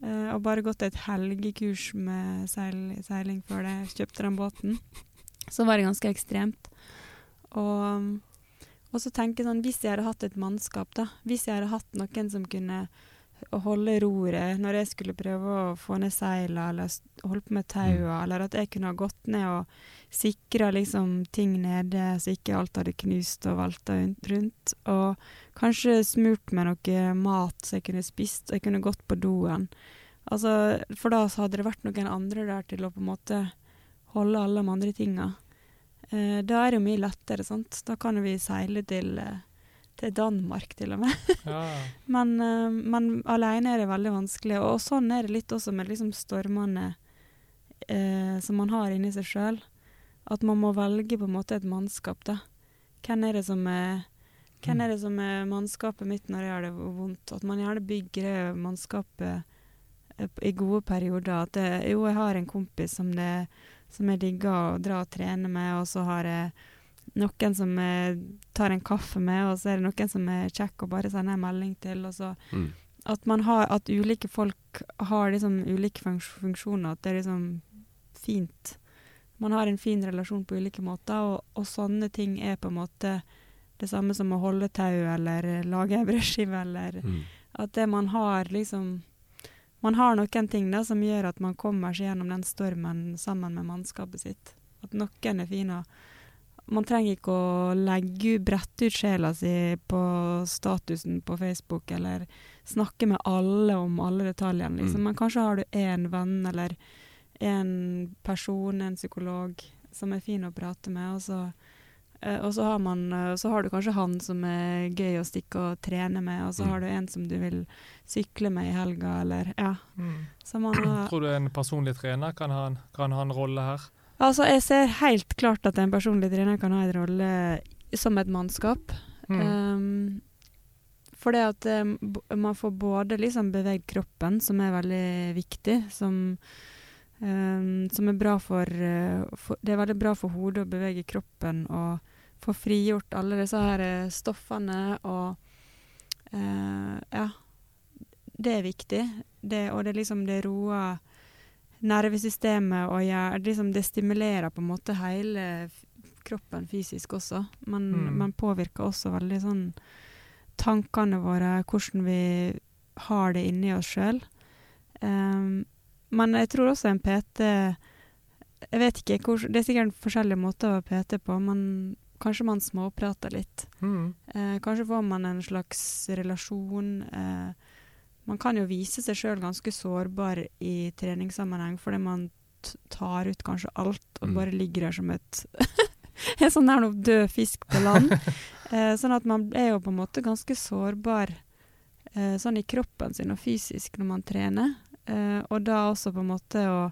eh, og bare gått et helgekurs med seil, seiling før jeg kjøpte den båten, så var det ganske ekstremt. Og, og så tenker jeg sånn, hvis jeg hadde hatt et mannskap, da, hvis jeg hadde hatt noen som kunne holde roret når jeg skulle prøve å få ned seila, eller holde på med taua, eller at jeg kunne ha gått ned og sikra liksom ting nede så ikke alt hadde knust og valta rundt- rundt. Og kanskje smurt med noe mat så jeg kunne spist, og jeg kunne gått på doen. Altså, for da så hadde det vært noen andre der til å på en måte holde alle de andre tinga. Eh, da er det jo mye lettere, sant. Da kan vi seile til, eh, til Danmark, til og med. Ja. Men, eh, men alene er det veldig vanskelig. Og sånn er det litt også med liksom stormene eh, som man har inni seg sjøl. At man må velge på en måte et mannskap, da. Hvem er det som er hvem er det som er mannskapet mitt når jeg har det vondt? At man gjerne bygger det mannskapet eh, i gode perioder. At det, jo, jeg har en kompis som, det, som jeg digger å dra og trene med, og så har jeg noen som jeg tar en kaffe med, og så er det noen som er kjekk og bare sender en melding til. og så Mm. at man har, at ulike folk har liksom ulike funksjoner. At det er liksom fint. Man har en fin relasjon på ulike måter, og, og sånne ting er på en måte det samme som å holde tau eller eh, lage ei brødskive eller Mm. At det man har liksom Man har noen ting da som gjør at man kommer seg gjennom den stormen sammen med mannskapet sitt. At noen er fine. og Man trenger ikke å legge brette ut sjela si på statusen på Facebook, eller snakke med alle om alle detaljene, liksom. Mm. Men kanskje har du én venn eller en person, en psykolog, som er fin å prate med, og så Eh, og så har, man, eh, så har du kanskje han som er gøy å stikke og trene med, og så Mm. har du en som du vil sykle med i helga, eller ja. Mm. Så man har Tror du en personlig trener kan ha en, kan ha en rolle her? Altså, jeg ser helt klart at en personlig trener kan ha en rolle som et mannskap. Mm. Um, for det at um, man får både liksom beveget kroppen, som er veldig viktig, som, um, som er bra for, uh, for Det er veldig bra for hodet å bevege kroppen og få frigjort alle disse her eh, stoffene og uh, Ja. Det er viktig. Det, og det er liksom det roer nervesystemet og gjør, liksom det stimulerer på en måte hele kroppen fysisk også. Men Mm. påvirker også veldig sånn tankene våre, hvordan vi har det inni oss sjøl. men jeg tror også en PT Jeg vet ikke hvor, Det er sikkert forskjellige måter å PT på, men kanskje man småprater litt. Mm. Eh, kanskje får man en slags relasjon. Eh, man kan jo vise seg sjøl ganske sårbar i treningssammenheng, fordi man tar ut kanskje alt og Mm. bare ligger der som et En sånn noe død fisk på land. eh, sånn at man er jo på en måte ganske sårbar eh, sånn i kroppen sin og fysisk når man trener. Eh, og da også på en måte å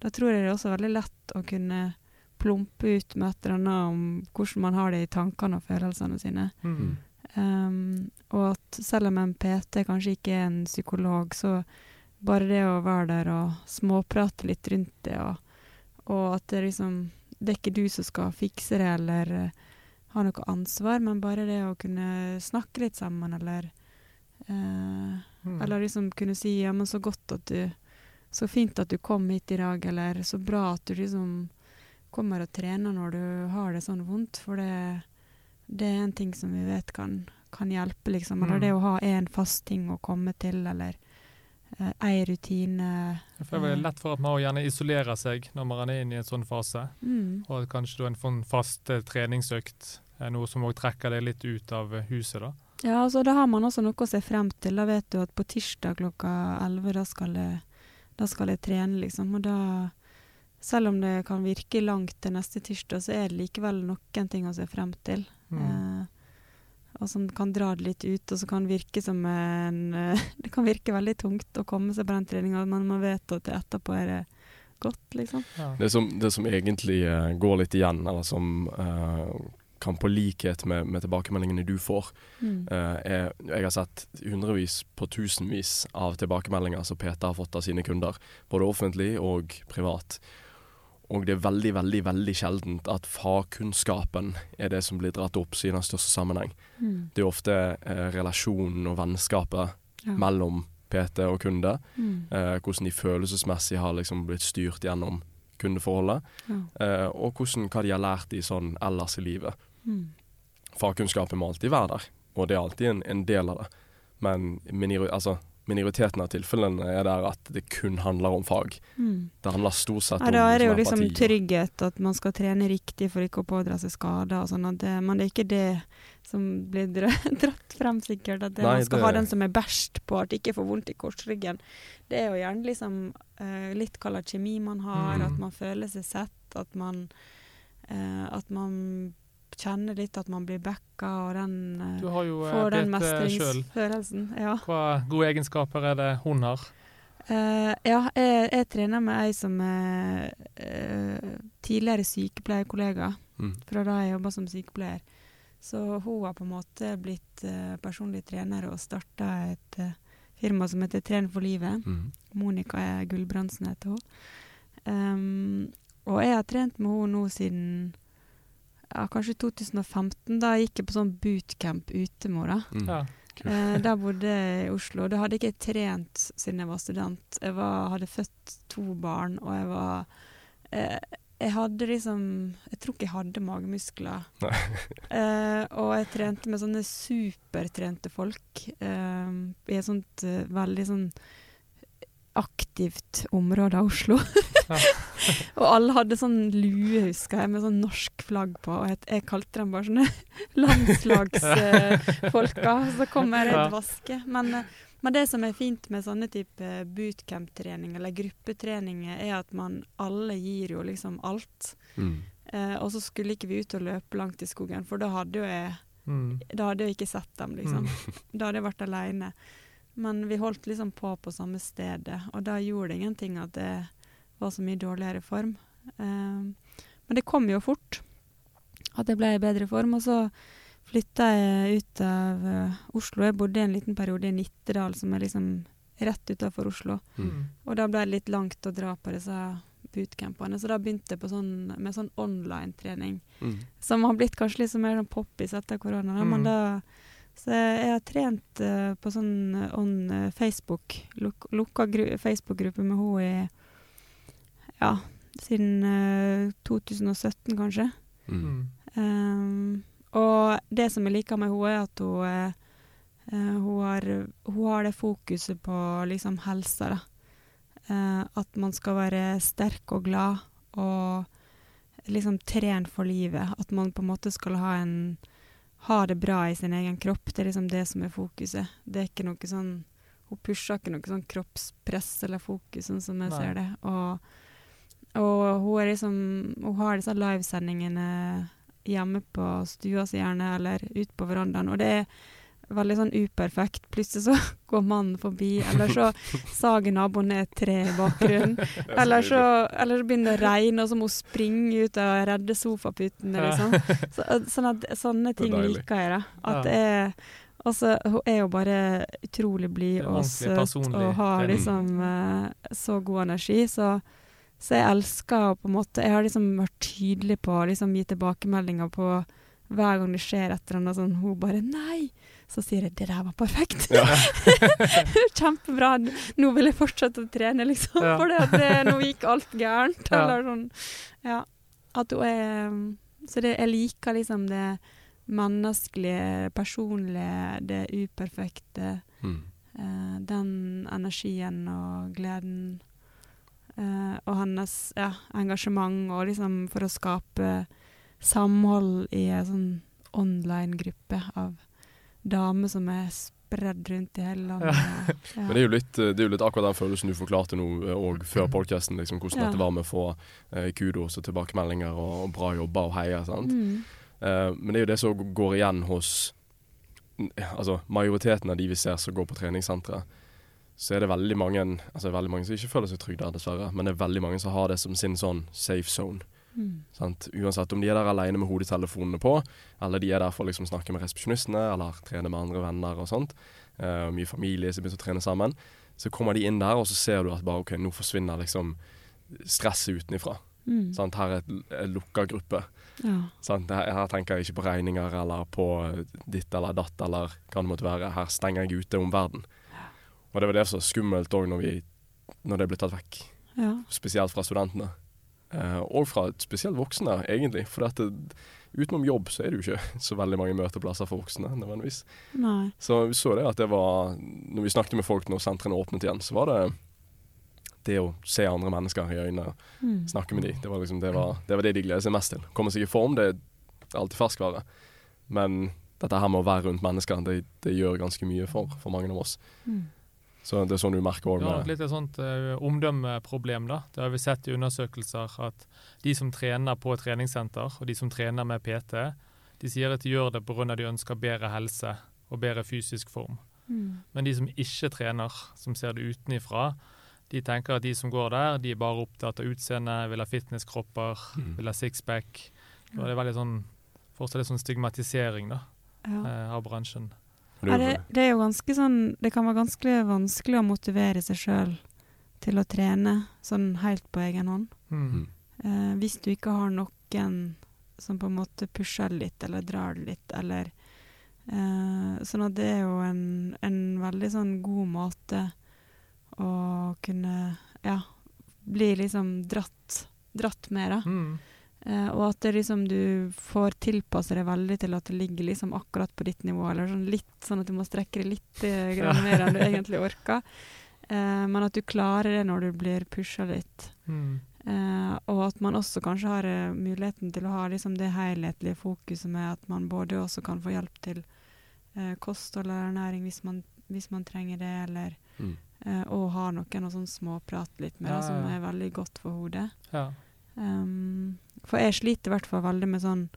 Da tror jeg det er også veldig lett å kunne plumpe ut med et eller annet om hvordan man har det i tankene og følelsene sine. Mm. Um, og at selv om en PT kanskje ikke er en psykolog, så bare det å være der og småprate litt rundt det, og, og at det liksom Det er ikke du som skal fikse det eller uh, ha noe ansvar, men bare det å kunne snakke litt sammen, eller uh, Mm. Eller liksom kunne si 'ja, men så godt at du Så fint at du kom hit i dag', eller 'så bra at du liksom kommer og trener når du har det sånn vondt', for det, det er en ting som vi vet kan, kan hjelpe, liksom. Eller Mm. det å ha en fast ting å komme til, eller eh, ei rutine. Det er lett for at man gjerne isolerer seg når man er inne i en sånn fase. Mm. Og kanskje da en sånn fast eh, treningsøkt er noe som òg trekker deg litt ut av eh, huset. da. Ja, altså da har man også noe å se frem til. Da vet du at på tirsdag klokka 11, da skal jeg, da skal jeg trene, liksom. Og da, selv om det kan virke langt til neste tirsdag, så er det likevel noen ting å se frem til. Mm. Eh, og som kan dra det litt ut, og så kan virke som en eh, Det kan virke veldig tungt å komme seg på den treninga, men man vet at etterpå er det godt, liksom. Ja. Det som, det som egentlig eh, går litt igjen, eller som eh, kan på likhet med, med tilbakemeldingene du får, Mm. Uh, jeg, Jeg har sett hundrevis på tusenvis av tilbakemeldinger som PT har fått av sine kunder, både offentlig og privat. Og det er veldig, veldig veldig sjeldent at fagkunnskapen er det som blir dratt opp i den største sammenheng. Mm. Det er ofte eh, relasjonen og vennskapet Ja. mellom PT og kunde. Mm. Eh, hvordan de følelsesmessig har liksom blitt styrt gjennom kundeforholdet. Ja. Eh, og hvordan, hva de har lært i sånn ellers i livet. Mm. Fagkunnskapen må alltid være der, og det er alltid en, en del av det. Men minori altså, minoriteten av tilfellene er der at det kun handler om fag. Mm. Det handler stort sett Ja, om da er det jo liksom liksom empati. trygghet, at man skal trene riktig for ikke å pådra seg skader og sånn. Men det er ikke det som blir dratt frem, sikkert. At det, Nei, man skal det- ha den som er verst på at ikke får vondt i korsryggen. Det er jo gjerne liksom uh, litt hva slags kjemi man har, Mm. at man føler seg sett. At man, uh, at man kjenner litt at man blir backa, og den eh, Du har jo eh, får den mestringsfølelsen. Ja. Hva gode egenskaper er det hun har? Uh, ja, jeg, jeg trener med ei som er uh, tidligere sykepleierkollega Mm. fra da jeg jobba som sykepleier. Så hun har på en måte blitt uh, personlig trener og starta et firma som heter Tren for livet. Mm. Monica Gulbrandsen heter hun. Um, og jeg har trent med henne nå siden ja, kanskje 2015. Da gikk jeg på sånn bootcamp utemora. Mm. Ja. Eh, da bodde jeg i Oslo. Da hadde jeg ikke trent siden jeg var student. Jeg var, hadde født to barn, og jeg var eh, Jeg hadde liksom Jeg tror ikke jeg hadde magemuskler. Eh, og jeg trente med sånne supertrente folk eh, i et sånt eh, veldig sånn aktivt område av Oslo. Og alle hadde sånn lue, husker jeg, med sånn norsk flagg på. Og jeg, jeg kalte dem bare sånne landslagsfolka. så kom jeg redd vaske. Men, eh, men det som er fint med sånne type bootcamp-trening eller gruppetreninger, er at man alle gir jo liksom alt. Mm. Eh, og så skulle ikke vi ut og løpe langt i skogen, for da hadde jo jeg Mm. da hadde jeg ikke sett dem, liksom. Da hadde jeg vært aleine. Men vi holdt liksom på på samme stedet, og da gjorde det ingenting at det var så mye dårligere form. Eh, men det kom jo fort at jeg ble i bedre form, og så flytta jeg ut av uh, Oslo. Jeg bodde en liten periode i Nittedal, som er liksom rett utafor Oslo. Mm. Og da ble det litt langt å dra på disse bootcampene, så da begynte jeg på sånn, med sånn online-trening. Mm. Som har blitt kanskje litt mer sånn poppis etter korona. mm. Men da, så jeg har trent uh, på sånn eh, on eh, Facebook, luk, lukka Facebook-gruppe med henne i ja, siden uh, 2017, kanskje. Mm. Um, og det som jeg liker med henne, er at hun, eh, eh, hun, har, hun har det fokuset på liksom helsa, da. Eh, at man skal være sterk og glad og liksom trene for livet. At man på en måte skal ha en ha det bra i sin egen kropp. Det er liksom det som er fokuset. Det er ikke noe sånn Hun pusher ikke noe sånn kroppspress eller fokus, sånn som jeg Nei. ser det. Og, og hun er liksom Hun har disse livesendingene hjemme på stua si gjerne, eller ute på verandaen, og det er veldig sånn uperfekt. Plutselig så går mannen forbi, eller så sager naboen ned et tre i bakgrunnen. Eller så, eller så begynner det å regne, og så må hun springe ut og redde sofaputene, liksom. Så, sånn at, sånne ting liker jeg, da. At det er Altså, hun er jo bare utrolig blid og søt og har liksom eh, så god energi, så så jeg elsker på en måte Jeg har liksom vært tydelig på å liksom gi tilbakemeldinger på hver gang det skjer et eller annet sånn Hun bare 'Nei!' Så sier jeg 'Det der var perfekt'. Ja. Kjempebra. Nå vil jeg fortsette å trene, liksom. Ja. For det, nå gikk alt gærent. Ja. Eller sånn. Ja. At hun er Så det, jeg liker liksom det menneskelige, personlige, det uperfekte. Mm. Uh, den energien og gleden. Uh, og hennes ja, engasjement og liksom for å skape samhold i en sånn online-gruppe av damer som er spredd rundt i hele landet. Ja. Men det er, jo litt, det er jo litt akkurat den følelsen du forklarte nå òg før podkasten, liksom, hvordan Ja. dette var med å få eh, kudos og tilbakemeldinger og, og bra jobber og heia. sant? Mm. Eh, men det er jo det som går igjen hos altså majoriteten av de vi ser som går på treningssentre. Så er det veldig mange altså veldig mange som ikke føler seg trygge der, dessverre. Men det er veldig mange som har det som sin sånn safe zone. Mm. Sant? Uansett om de er der alene med hodetelefonene på, eller de er der for å liksom snakke med resepsjonistene, eller trene med andre venner og sånt. uh, mye familie som begynner å trene sammen. Så kommer de inn der, og så ser du at bare OK, nå forsvinner liksom stresset utenifra. Mm. Her er et, en lukka gruppe. Ja. Sant? Her, her tenker jeg ikke på regninger eller på ditt eller datt eller hva det måtte være. Her stenger jeg ute om verden. Og det var det som var skummelt òg når, når det ble tatt vekk. ja. Spesielt fra studentene. Eh, og fra spesielt voksne, egentlig. For at det, utenom jobb så er det jo ikke så veldig mange møteplasser for voksne. nødvendigvis. Nei. Så vi så det at det var Når vi snakket med folk når sentrene åpnet igjen, så var det det å se andre mennesker i øynene, Mm. snakke med dem, det var, liksom, det, var, det var det de gleder seg mest til. Komme seg i form, det er alltid ferskvare. Men dette her med å være rundt mennesker, det, det gjør ganske mye for, for mange av oss. Mm. Så det er sånn du merker òg Ja, et sånt uh, omdømmeproblem, da. Det har vi sett i undersøkelser at de som trener på treningssenter, og de som trener med PT, de sier at de gjør det pga. de ønsker bedre helse og bedre fysisk form. Mm. Men de som ikke trener, som ser det utenifra, de tenker at de som går der, de er bare opptatt av utseende, vil ha fitnesskropper, Mm. vil ha sixpack. Det er veldig sånn fortsatt litt sånn stigmatisering da, Ja. uh, av bransjen. Ja, det, det er jo ganske sånn Det kan være ganske vanskelig å motivere seg sjøl til å trene sånn helt på egen hånd. Mm. Mm. Eh, hvis du ikke har noen som på en måte pusher litt, eller drar litt, eller eh, Sånn at det er jo en, en veldig sånn god måte å kunne Ja, bli liksom dratt, dratt med, da. Mm. Eh, og at det liksom du får tilpasse deg veldig til at det ligger liksom akkurat på ditt nivå, eller sånn litt sånn at du må strekke deg litt grann mer enn du egentlig orker. Uh, men at du klarer det når du blir pusha litt. Mm. Eh, og at man også kanskje har muligheten til å ha liksom det helhetlige fokuset med at man både også kan få hjelp til eh, kosthold eller ernæring hvis man, hvis man trenger det, eller Mm. eh, og ha noen å sånn småprate litt med, Ja, da, som er veldig godt for hodet. Ja. Um, for jeg sliter i hvert fall veldig med sånn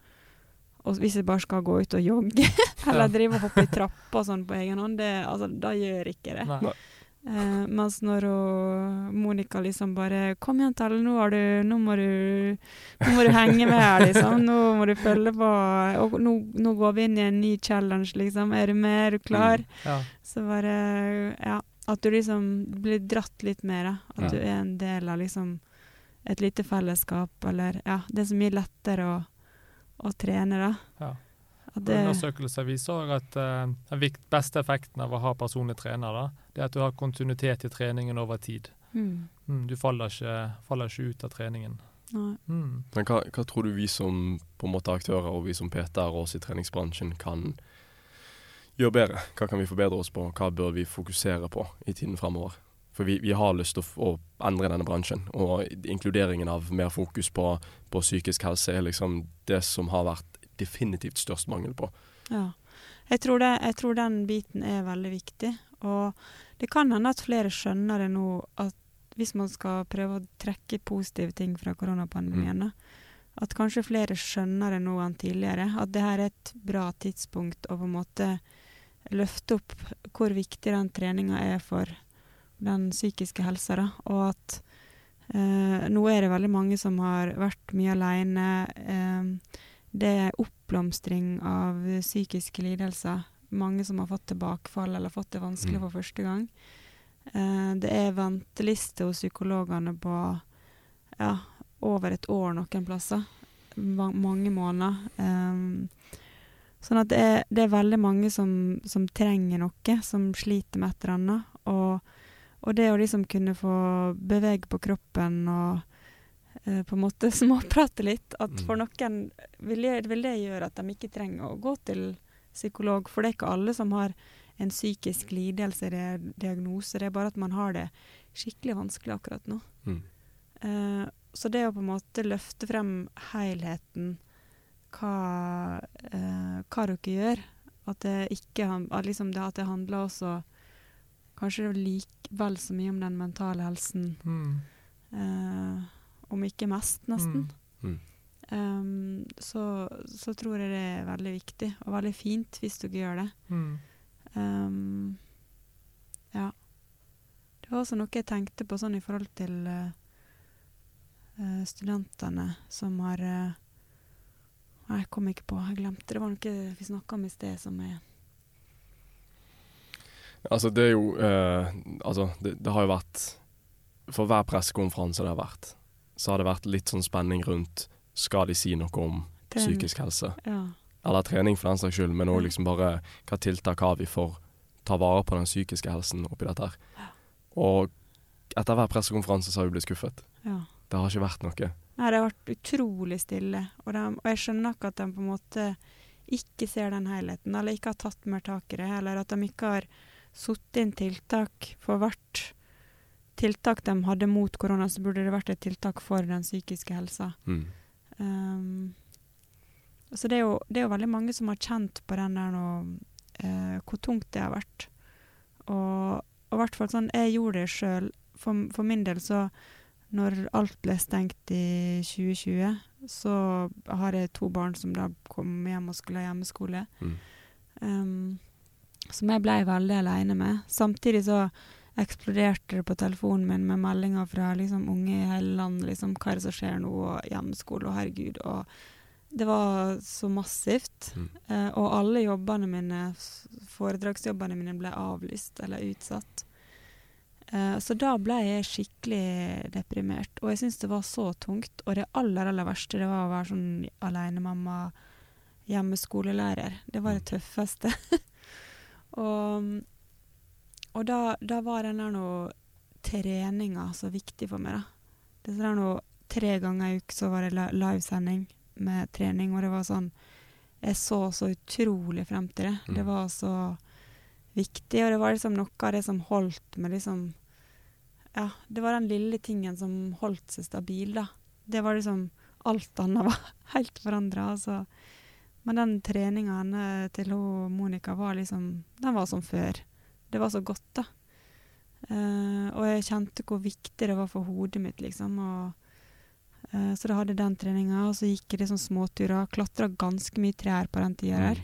og Hvis jeg bare skal gå ut og jogge, eller Ja. drive og hoppe i trapper sånn på egen hånd, det, altså, da gjør ikke det. Nei. Eh, mens når Monica liksom bare 'Kom igjen, Telle, nå, nå, må du, nå må du henge med her, liksom. Nå må du følge på. Og nå, nå går vi inn i en ny challenge, liksom. Er du med? Er du klar?' Mm. Ja. Så bare Ja. At du liksom blir dratt litt mer, da. At Ja. du er en del av liksom et lite fellesskap, eller Ja, det er så mye lettere å, å trene, da. Ja. At det, Undersøkelser viser også at uh, den beste effekten av å ha personlig trener, da, det er at du har kontinuitet i treningen over tid. mm, Mm, du faller ikke, faller ikke ut av treningen. Mm. Men hva, hva tror du vi som på en måte aktører og vi som PT-er og oss i treningsbransjen kan gjøre bedre? Hva kan vi forbedre oss på? Hva bør vi fokusere på i tiden fremover? For vi, vi har lyst til å, å endre denne bransjen, og inkluderingen av mer fokus på, på psykisk helse er liksom det som har vært definitivt størst mangel på. Ja. Jeg tror, det, jeg tror den biten er veldig viktig. Og det kan hende at flere skjønner det nå, at hvis man skal prøve å trekke positive ting fra koronapandemien, mm. at kanskje flere skjønner det nå enn tidligere. At det her er et bra tidspunkt å på en måte løfte opp hvor viktig den treninga er for den psykiske helsa. Da. Og at eh, nå er det veldig mange som har vært mye aleine. Eh, det er oppblomstring av psykiske lidelser. Mange som har fått tilbakefall eller fått det vanskelig Mm. for første gang. Eh, det er venteliste hos psykologene på ja, over et år noen plasser. Ma mange måneder. Eh, sånn at det er, det er veldig mange som, som trenger noe, som sliter med et eller annet. Og, og det å liksom kunne få bevege på kroppen og eh, på en måte småprate litt. At Mm. for noen vil det, vil det gjøre at de ikke trenger å gå til psykolog. For det er ikke alle som har en psykisk lidelse eller diagnose. Det er bare at man har det skikkelig vanskelig akkurat nå. Mm. Eh, så det å på en måte løfte frem helheten, hva, eh, hva dere gjør At det ikke at liksom det, at det handler også kanskje like vel så mye om den mentale helsen. Mm. Eh, om ikke mest, nesten. Mm. Um, så, så tror jeg det er veldig viktig, og veldig fint hvis dere gjør det. Mm. Um, ja. Det var også noe jeg tenkte på sånn i forhold til eh, eh, studentene som har uh, jeg kom ikke på. Jeg glemte. Det var noe vi snakka om i sted som er Altså, det er jo eh, Altså, det, det har jo vært For hver pressekonferanse det har vært, så har det vært litt sånn spenning rundt Skal de si noe om trening. psykisk helse? Ja. Eller trening for den saks skyld, men òg liksom bare hva tiltak har vi for ta vare på den psykiske helsen oppi dette her. Og etter hver pressekonferanse så har vi blitt skuffet. ja. Det har ikke vært noe. Nei, det har vært utrolig stille. Og, de, og jeg skjønner ikke at de på en måte ikke ser den helheten, eller ikke har tatt mer tak i det, eller at de ikke har satt inn tiltak for hvert tiltak de hadde mot korona, så burde det vært et tiltak for den psykiske helsa. Mm. Um, så det er, jo, det er jo veldig mange som har kjent på den der nå, eh, hvor tungt det har vært. Og, og hvert fall sånn Jeg gjorde det sjøl. For, for min del så Når alt ble stengt i 2020, så har jeg to barn som da kom hjem og skulle ha hjemmeskole. Mm. Um, som jeg ble veldig aleine med. Samtidig så eksploderte det på telefonen min med meldinger fra liksom, unge i hele landet. Liksom, 'Hva er det som skjer nå?' og 'hjemmeskole', og 'herregud'. Og det var så massivt. Mm. Eh, og alle jobbene mine, foredragsjobbene mine, ble avlyst eller utsatt. Eh, så da ble jeg skikkelig deprimert. Og jeg syns det var så tungt. Og det aller, aller verste det var å være sånn alenemamma, hjemmeskolelærer. Det var det tøffeste. og og da, da var den der noe treninga så viktig for meg, da. Det er noe Tre ganger i uka så var det livesending med trening, og det var sånn Jeg så så utrolig frem til det. Mm. Det var så viktig, og det var liksom noe av det som holdt meg liksom Ja, det var den lille tingen som holdt seg stabil, da. Det var liksom Alt annet var helt forandra, altså. Men den treninga henne til hun Monica var liksom Den var som før. Det var så godt, da. Uh, og jeg kjente hvor viktig det var for hodet mitt, liksom. Og, uh, så da hadde jeg den treninga, og så gikk jeg liksom småturer. Klatra ganske mye trær på den tida der.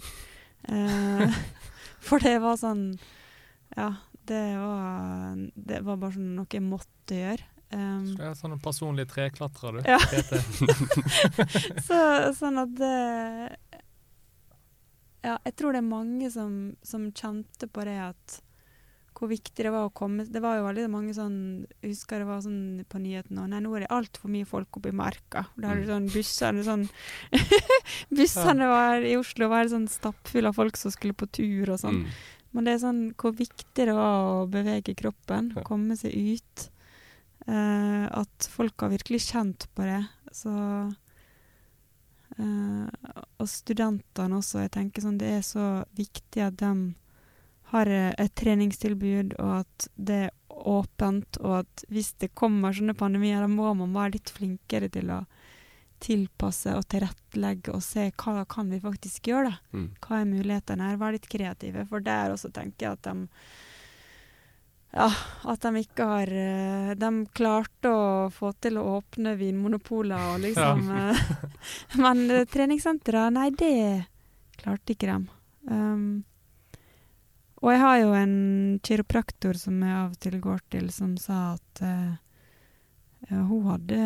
Uh, for det var sånn Ja, det var, det var bare sånn noe jeg måtte gjøre. Um, Så er sånn personlig treklatrer, du. Ja. Så, sånn at det Ja, jeg tror det er mange som, som kjente på det at hvor viktig det var å komme Det var jo veldig mange sånn Jeg husker det var sånn på nyhetene Nei, nå er det altfor mye folk oppe i marka. Da er det sånn bussene sånn Bussene var, i Oslo var sånn stappfulle av folk som skulle på tur og sånn. Mm. Men det er sånn hvor viktig det var å bevege kroppen, komme seg ut. Eh, at folk har virkelig kjent på det. Så Og studentene også. Jeg tenker sånn Det er så viktig at de har eh, et treningstilbud, og at det er åpent, og at hvis det kommer sånne pandemier, da må man være litt flinkere til å tilpasse og tilrettelegge og se hva kan vi faktisk gjøre, da Mm. hva er mulighetene her? Være litt kreative. For der også tenker jeg at de ja, at de ikke har eh, De klarte å få til å åpne vinmonopoler og liksom ja. Men uh, treningssentre, nei, det klarte ikke de. Um, og jeg har jo en kiropraktor som jeg av og til går til, som sa at uh, hun hadde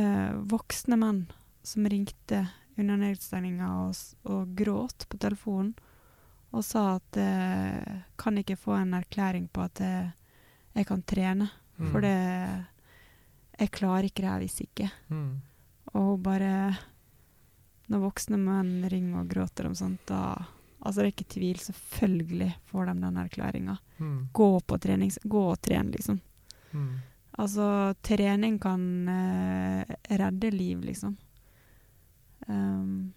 voksne menn som ringte under nedstengninga og, og gråt på telefonen og sa at uh, kan ikke få en erklæring på at eh, jeg kan trene, Mm. for det Jeg klarer ikke det her hvis ikke. Mm. Og bare Når voksne menn ringer og gråter om sånt, da Altså, det er ikke tvil. Selvfølgelig får de den erklæringa. Mm. Gå på trening. Gå og tren, liksom. Mm. Altså, trening kan eh, redde liv, liksom. Um,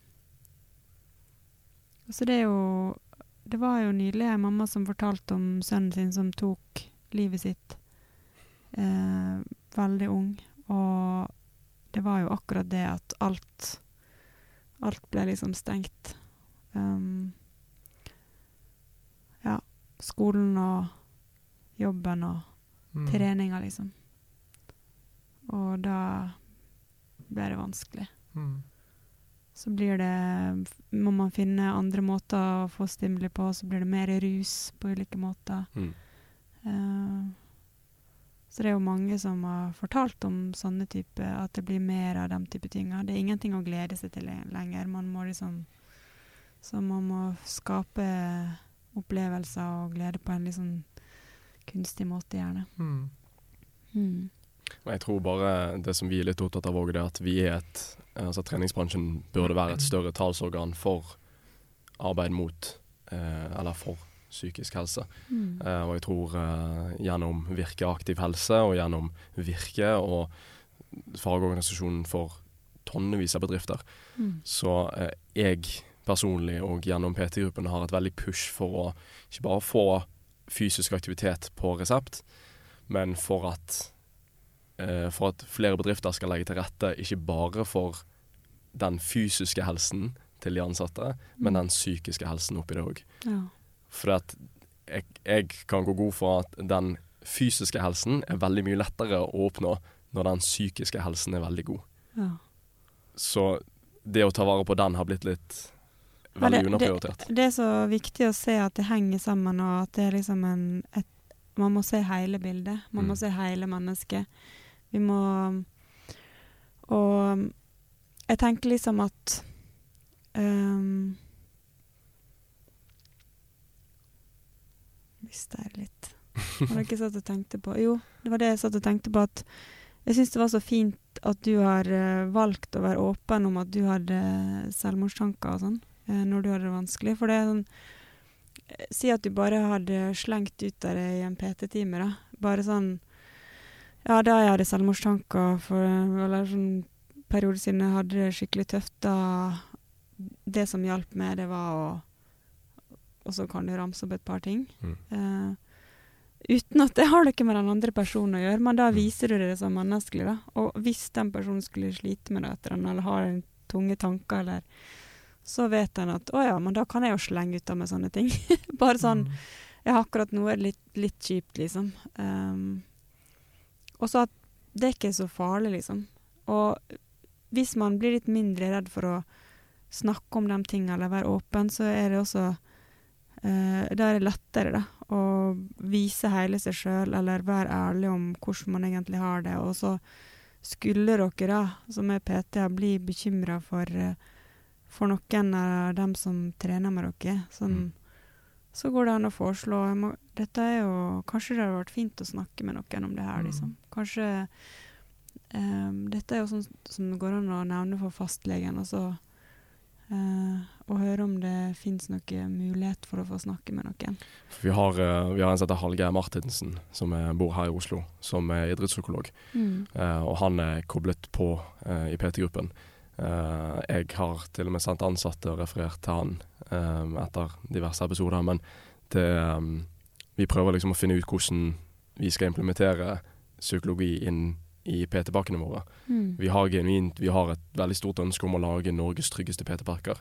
så det er jo Det var jo nylig en mamma som fortalte om sønnen sin som tok livet sitt eh, veldig ung. Og det var jo akkurat det at alt Alt ble liksom stengt. Um, ja. Skolen og jobben og Mm. treninga, liksom. Og da ble det vanskelig. Mm. Så blir det Må man finne andre måter å få stimuli på, så blir det mer rus på ulike måter. Mm. Eh, så det er jo mange som har fortalt om sånne type At det blir mer av den type tinga. Det er ingenting å glede seg til lenger. Man må liksom Så man må skape opplevelser og glede på en litt sånn kunstig måte, gjerne. Mm. Mm. Jeg tror bare det som vi er litt opptatt av òg, er at vi er et Altså treningsbransjen burde være et større talsorgan for arbeid mot eh, Eller for psykisk helse. Mm. Uh, og jeg tror uh, gjennom Virke aktiv helse og gjennom Virke og fagorganisasjonen for tonnevis av bedrifter, Mm. så uh, jeg personlig og gjennom PT-gruppen har et veldig push for å ikke bare få fysisk aktivitet på resept, men for at, for at flere bedrifter skal legge til rette ikke bare for den fysiske helsen til de ansatte, men Mm. den psykiske helsen oppi det òg. Ja. For at jeg, jeg kan gå god for at den fysiske helsen er veldig mye lettere å oppnå når den psykiske helsen er veldig god. Ja. Så det å ta vare på den har blitt litt Ja, veldig det- underprioritert. Det er så viktig å se at det henger sammen, og at det er liksom en et, Man må se hele bildet. Man Mm. må se hele mennesket. Vi må Og jeg tenker liksom at um, Mista jeg det litt. Var det ikke satt og tenkte på? Jo, det var det jeg satt og tenkte på. at Jeg syns det var så fint at du har eh, valgt å være åpen om at du hadde selvmordstanker og sånn, eh, når du hadde det vanskelig. For det er sånn eh, Si at du bare hadde slengt ut av det i en PT-time, da. Bare sånn Ja, da jeg hadde selvmordstanker for Eller sånn periode siden jeg hadde det skikkelig tøft, da Det som hjalp meg, det var å Og så kan du ramse opp et par ting. Mm. Uh, uten at det har noe med den andre personen å gjøre, men da Mm. viser du det som menneskelig. da. Og hvis den personen skulle slite med det etter den, eller har en tunge tanker, eller så vet en at å ja, men da kan jeg jo slenge ut av meg sånne ting. Bare sånn Mm. har akkurat nå er litt, litt kjipt, liksom. Um, og så at det er ikke så farlig, liksom. Og hvis man blir litt mindre redd for å snakke om de tingene eller være åpen, så er det også Da er det lettere, da, å vise hele seg sjøl eller være ærlig om hvordan man egentlig har det. Og så skulle dere, da, som er PT, bli bekymra for, eh, for noen av dem som trener med dere, som, Mm. så går det an å foreslå må, Dette er jo Kanskje det hadde vært fint å snakke med noen om det her, Mm. liksom. Kanskje um, Dette er jo sånn som går an å nevne for fastlegen, og så eh, Og høre om det fins noen mulighet for å få snakke med noen. Vi har, eh, vi har en som heter Hallgeir Martinsen, som er, bor her i Oslo, som er idrettspsykolog. Eh, og han er koblet på eh, i PT-gruppen. Eh, jeg har til og med sendt ansatte og referert til han eh, etter diverse episoder. Men det, eh, vi prøver liksom å finne ut hvordan vi skal implementere psykologi inn i PT-pakkene våre. Mm. Vi har genuint, vi har et veldig stort ønske om å lage Norges tryggeste PT-parker.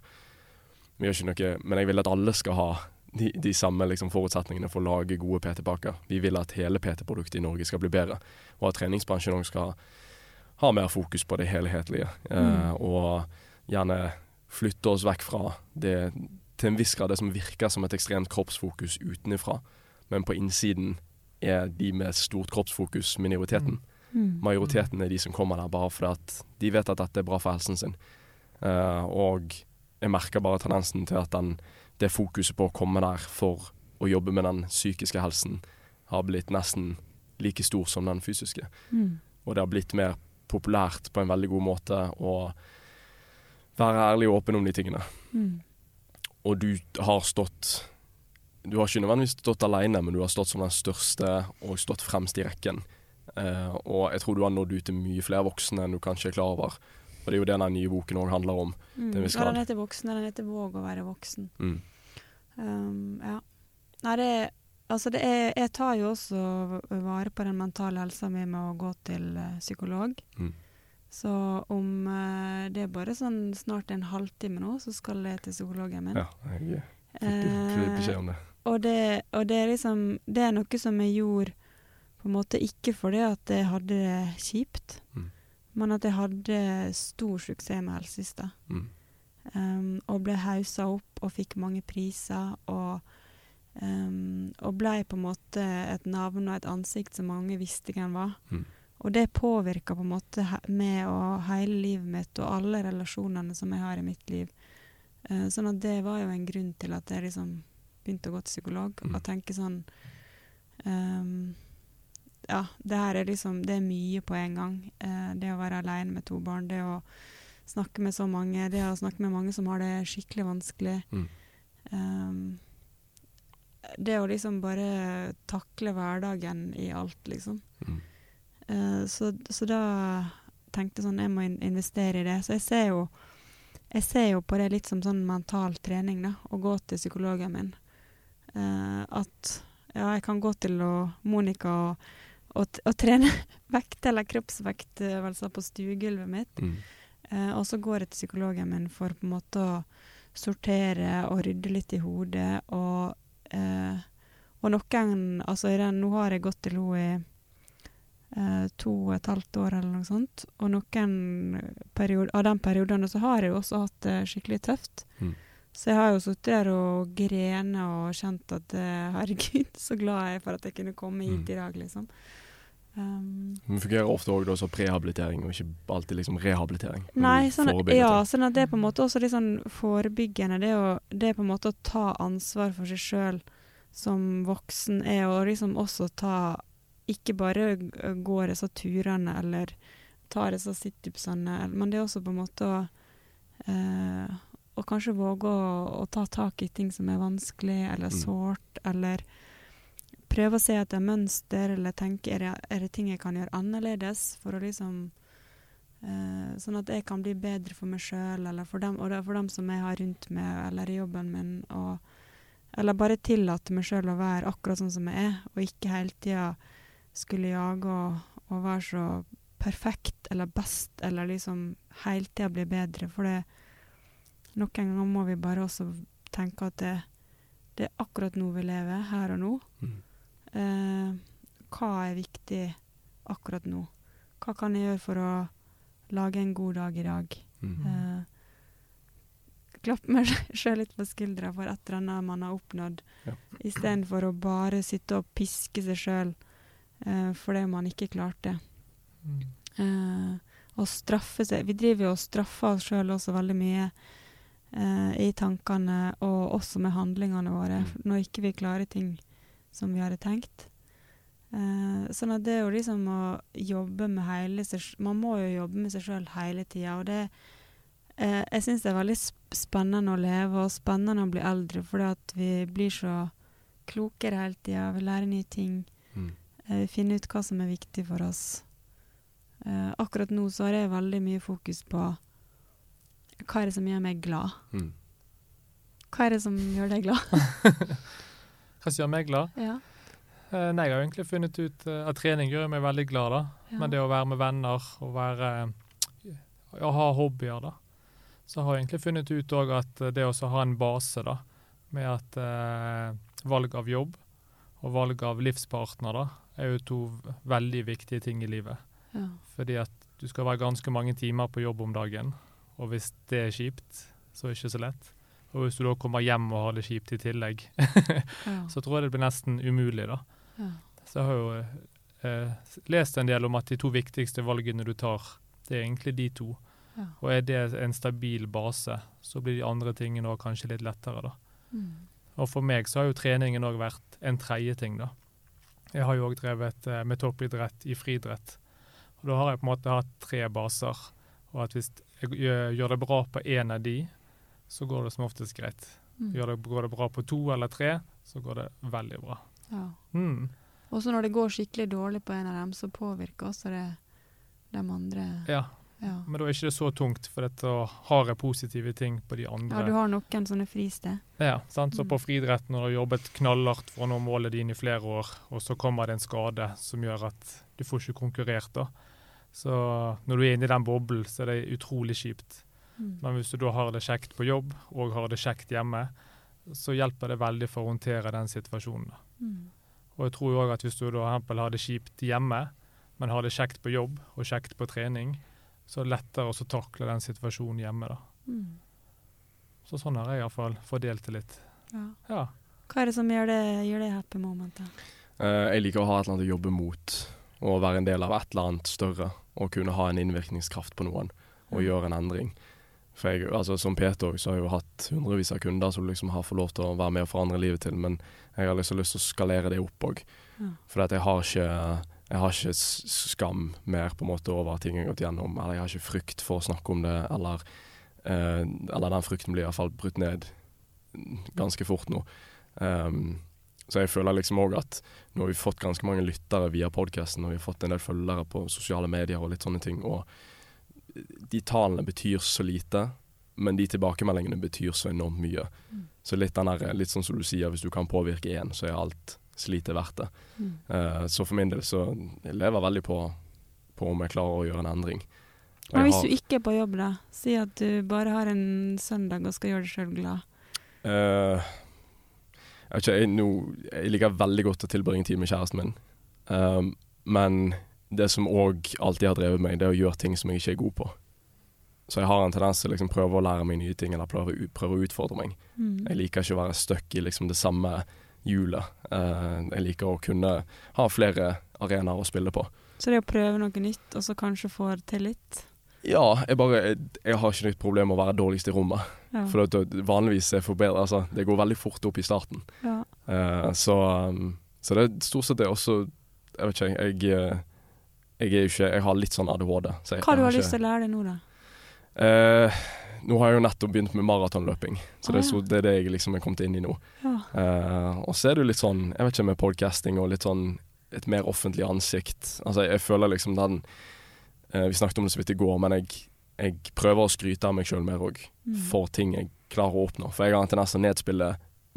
Vi gjør ikke noe, men jeg vil at alle skal ha de, de samme liksom, forutsetningene for å lage gode PT-pakker. Vi vil at hele PT-produktet i Norge skal bli bedre, og at treningsbransjen også skal ha mer fokus på det helhetlige. Eh, Mm. og gjerne flytte oss vekk fra det til en viss grad det som virker som et ekstremt kroppsfokus utenifra, men på innsiden er de med stort kroppsfokus minoriteten. Mm. Majoriteten er de som kommer der bare fordi at de vet at dette er bra for helsen sin. Eh, og jeg merker bare tendensen til at den, det fokuset på å komme der for å jobbe med den psykiske helsen har blitt nesten like stor som den fysiske. Mm. Og det har blitt mer populært på en veldig god måte å være ærlig og åpen om de tingene. Mm. Og du har stått Du har ikke nødvendigvis stått alene, men du har stått som den største og stått fremst i rekken. Uh, og jeg tror du har nådd ut til mye flere voksne enn du kanskje er klar over. Og det er jo det den nye boken òg handler om. Mm. Den, Ja, den heter 'Voksen', den heter 'Våg å være voksen'. Mm. Um, ja. Nei, det Altså, det er Jeg tar jo også vare på den mentale helsa mi med å gå til eh, psykolog. Mm. Så om eh, det er bare sånn snart en halvtime nå, så skal jeg til psykologen min. Ja, jeg fikk fikk beskjed om det. og, det, og det er liksom Det er noe som jeg gjorde på en måte ikke fordi at jeg hadde det kjipt, Mm. Men at jeg hadde stor suksess med helsesøster. Mm. Um, og ble hausa opp og fikk mange priser. Og, um, og ble på en måte et navn og et ansikt som mange visste hvem var. Mm. Og det påvirka på en måte meg og hele livet mitt og alle relasjonene som jeg har i mitt liv. Uh, sånn at det var jo en grunn til at jeg liksom begynte å gå til psykolog Mm. og tenke sånn um, Ja, det her er liksom Det er mye på en gang. Eh, det å være aleine med to barn, det å snakke med så mange, det å snakke med mange som har det skikkelig vanskelig. Mm. Um, det å liksom bare takle hverdagen i alt, liksom. Mm. Uh, så, så da tenkte jeg sånn, jeg må in investere i det. Så jeg ser jo jeg ser jo på det litt som sånn mental trening, da. Å gå til psykologen min. Uh, at ja, jeg kan gå til Monica og, og, å, trene vekt- eller kroppsvektøvelser på stuegulvet mitt. Mm. Eh, og så går jeg til psykologen min for på en måte å sortere og rydde litt i hodet og, eh, Og noen Altså, den, nå har jeg gått til henne i eh, to og et halvt år eller noe sånt. Og noen period, av de periodene så har jeg jo også hatt det skikkelig tøft. Mm. Så jeg har jo sittet der og grenet og kjent at eh, herregud, så glad jeg er for at jeg kunne komme hit Mm. i dag, liksom. Um, Det fungerer ofte òg som prehabilitering, og ikke alltid liksom rehabilitering. Nei, sånn, ja, sånn at det er på en måte også litt sånn forebyggende. Det, å, det er på en måte å ta ansvar for seg sjøl som voksen, er og liksom også ta Ikke bare gå disse turene eller ta disse situpsene, men det er også på en måte å eh, Å kanskje våge å, å ta tak i ting som er vanskelig eller Mm. sårt, eller prøve å se etter mønster, eller tenke er det, er det ting jeg kan gjøre annerledes for å liksom Eh, sånn at jeg kan bli bedre for meg sjøl, eller for dem, og for dem som jeg har rundt meg, eller i jobben min. Og, eller bare tillate meg sjøl å være akkurat sånn som jeg er, og ikke hele tida skulle jage og, og være så perfekt eller best, eller liksom hele tida bli bedre. For det noen ganger må vi bare også tenke at det, det er akkurat nå vi lever, her og nå. Mm. Eh, hva er viktig akkurat nå? Hva kan jeg gjøre for å lage en god dag i dag? Mm. Eh, klappe meg sjøl litt på skuldra for et eller annet man har oppnådd, Ja. istedenfor å bare sitte og piske seg sjøl eh, fordi man ikke klarte. Mm. Eh, og straffe seg Vi driver jo og straffer oss sjøl også veldig mye eh, i tankene, og også med handlingene våre, Mm. når ikke vi klarer ting som vi hadde tenkt. Eh, sånn at det er jo liksom å jobbe med hele seg Man må jo jobbe med seg sjøl hele tida, og det eh, Jeg syns det er veldig spennende å leve, og spennende å bli eldre, fordi at vi blir så klokere hele tida. Vi lærer nye ting. Mm. Eh, Vi finner ut hva som er viktig for oss. Eh, akkurat nå så har jeg veldig mye fokus på hva er det som gjør meg glad. Mm. Hva er det som gjør deg glad? Hva som gjør meg glad? Ja. Eh, nei, jeg har egentlig funnet ut eh, at trening gjør meg veldig glad, da. Ja. Men det å være med venner og være Å ha hobbyer, da. Så har jeg egentlig funnet ut òg at eh, det å ha en base, da, med at eh, valg av jobb og valg av livspartner, da, er jo to veldig viktige ting i livet. Ja. Fordi at du skal være ganske mange timer på jobb om dagen, og hvis det er kjipt, så er det ikke så lett. Og hvis du da kommer hjem og har det kjipt i tillegg, så tror jeg det blir nesten umulig, da. Ja. Så jeg har jo eh, lest en del om at de to viktigste valgene du tar, det er egentlig de to. Ja. Og er det en stabil base, så blir de andre tingene òg kanskje litt lettere, da. Mm. Og for meg så har jo treningen òg vært en tredje ting, da. Jeg har jo òg drevet eh, med toppidrett i friidrett. Og da har jeg på en måte hatt tre baser. Og at hvis jeg gjør det bra på én av de, så går det som oftest greit. Mm. Det, går det bra på to eller tre, så går det veldig bra. Ja. Mm. Og så når det går skikkelig dårlig på en av dem, så påvirker også det de andre. Ja, Ja. men da er ikke det så tungt, for dette har jeg positive ting på de andre. ja, du har noen sånne fristed. Ja, sant? Så Mm. på friidrett, når du har jobbet knallhardt for å nå målet dine i flere år, og så kommer det en skade som gjør at du får ikke konkurrert, da. Så når du er inne i den boblen, så er det utrolig kjipt. Mm. Men hvis du da har det kjekt på jobb, og har det kjekt hjemme, så hjelper det veldig for å håndtere den situasjonen. Mm. Og jeg tror jo òg at hvis du da eksempel har det kjipt hjemme, men har det kjekt på jobb og kjekt på trening, så er det lettere å takle den situasjonen hjemme, da. Mm. Så sånn har jeg iallfall fordelt det litt. Ja. Ja. Hva er det som gjør det, gjør det happy momentet? Eh, jeg liker å ha et eller annet å jobbe mot, og være en del av et eller annet større. Og kunne ha en innvirkningskraft på noen, og gjøre en endring. For jeg, altså Som Peter også, så har jeg jo hatt hundrevis av kunder som liksom har fått lov til å være med og forandre livet til, men jeg har liksom lyst til å skalere det opp òg. Ja. For jeg har ikke jeg har ikke skam mer på en måte over ting jeg har gått gjennom, eller jeg har ikke frykt for å snakke om det, eller, eh, eller den frykten blir i hvert fall brutt ned ganske fort nå. Um, så jeg føler liksom òg at nå har vi fått ganske mange lyttere via podkasten, og vi har fått en del følgere på sosiale medier og litt sånne ting, og de tallene betyr så lite, men de tilbakemeldingene betyr så enormt mye. Mm. Så litt der, litt sånn som du sier, hvis du kan påvirke én, så er alt slitet verdt det. Mm. Uh, så for min del så jeg lever veldig på, på om jeg klarer å gjøre en endring. Og Men hvis har- du ikke er på jobb, da? Si at du bare har en søndag og skal gjøre deg sjøl glad. Uh, Jeg, ikke, jeg, nå, jeg liker veldig godt å tilbringe tid med kjæresten min, uh, men det som òg alltid har drevet meg, det er å gjøre ting som jeg ikke er god på. Så jeg har en tendens til å liksom prøve å lære meg nye ting, eller prøve, prøve å utfordre meg. Mm. Jeg liker ikke å være stuck i liksom det samme hjulet. Uh, jeg liker å kunne ha flere arenaer å spille på. Så det å prøve noe nytt, og så kanskje få det til litt Ja, jeg bare jeg, jeg har ikke noe problem med å være dårligst i rommet. Ja. For det, vanligvis er forbedret, altså, det går veldig fort opp i starten. ja. Uh, så, um, så det er stort sett det også Jeg vet ikke, jeg, jeg, ikke Jeg har litt sånn ADHD. Så Hva du har du lyst til å lære deg nå, da? Eh, nå har jeg jo nettopp begynt med maratonløping, så det, er ja. så, det er det jeg liksom er kommet inn i nå. Ja. Eh, og så er det jo litt sånn, jeg vet ikke, med podcasting og litt sånn et mer offentlig ansikt. Altså, jeg, jeg føler liksom den eh, Vi snakket om det så vidt i går, men jeg, jeg prøver å skryte av meg sjøl mer òg, Mm. for ting jeg klarer å oppnå. For jeg har en tendens til å nedspille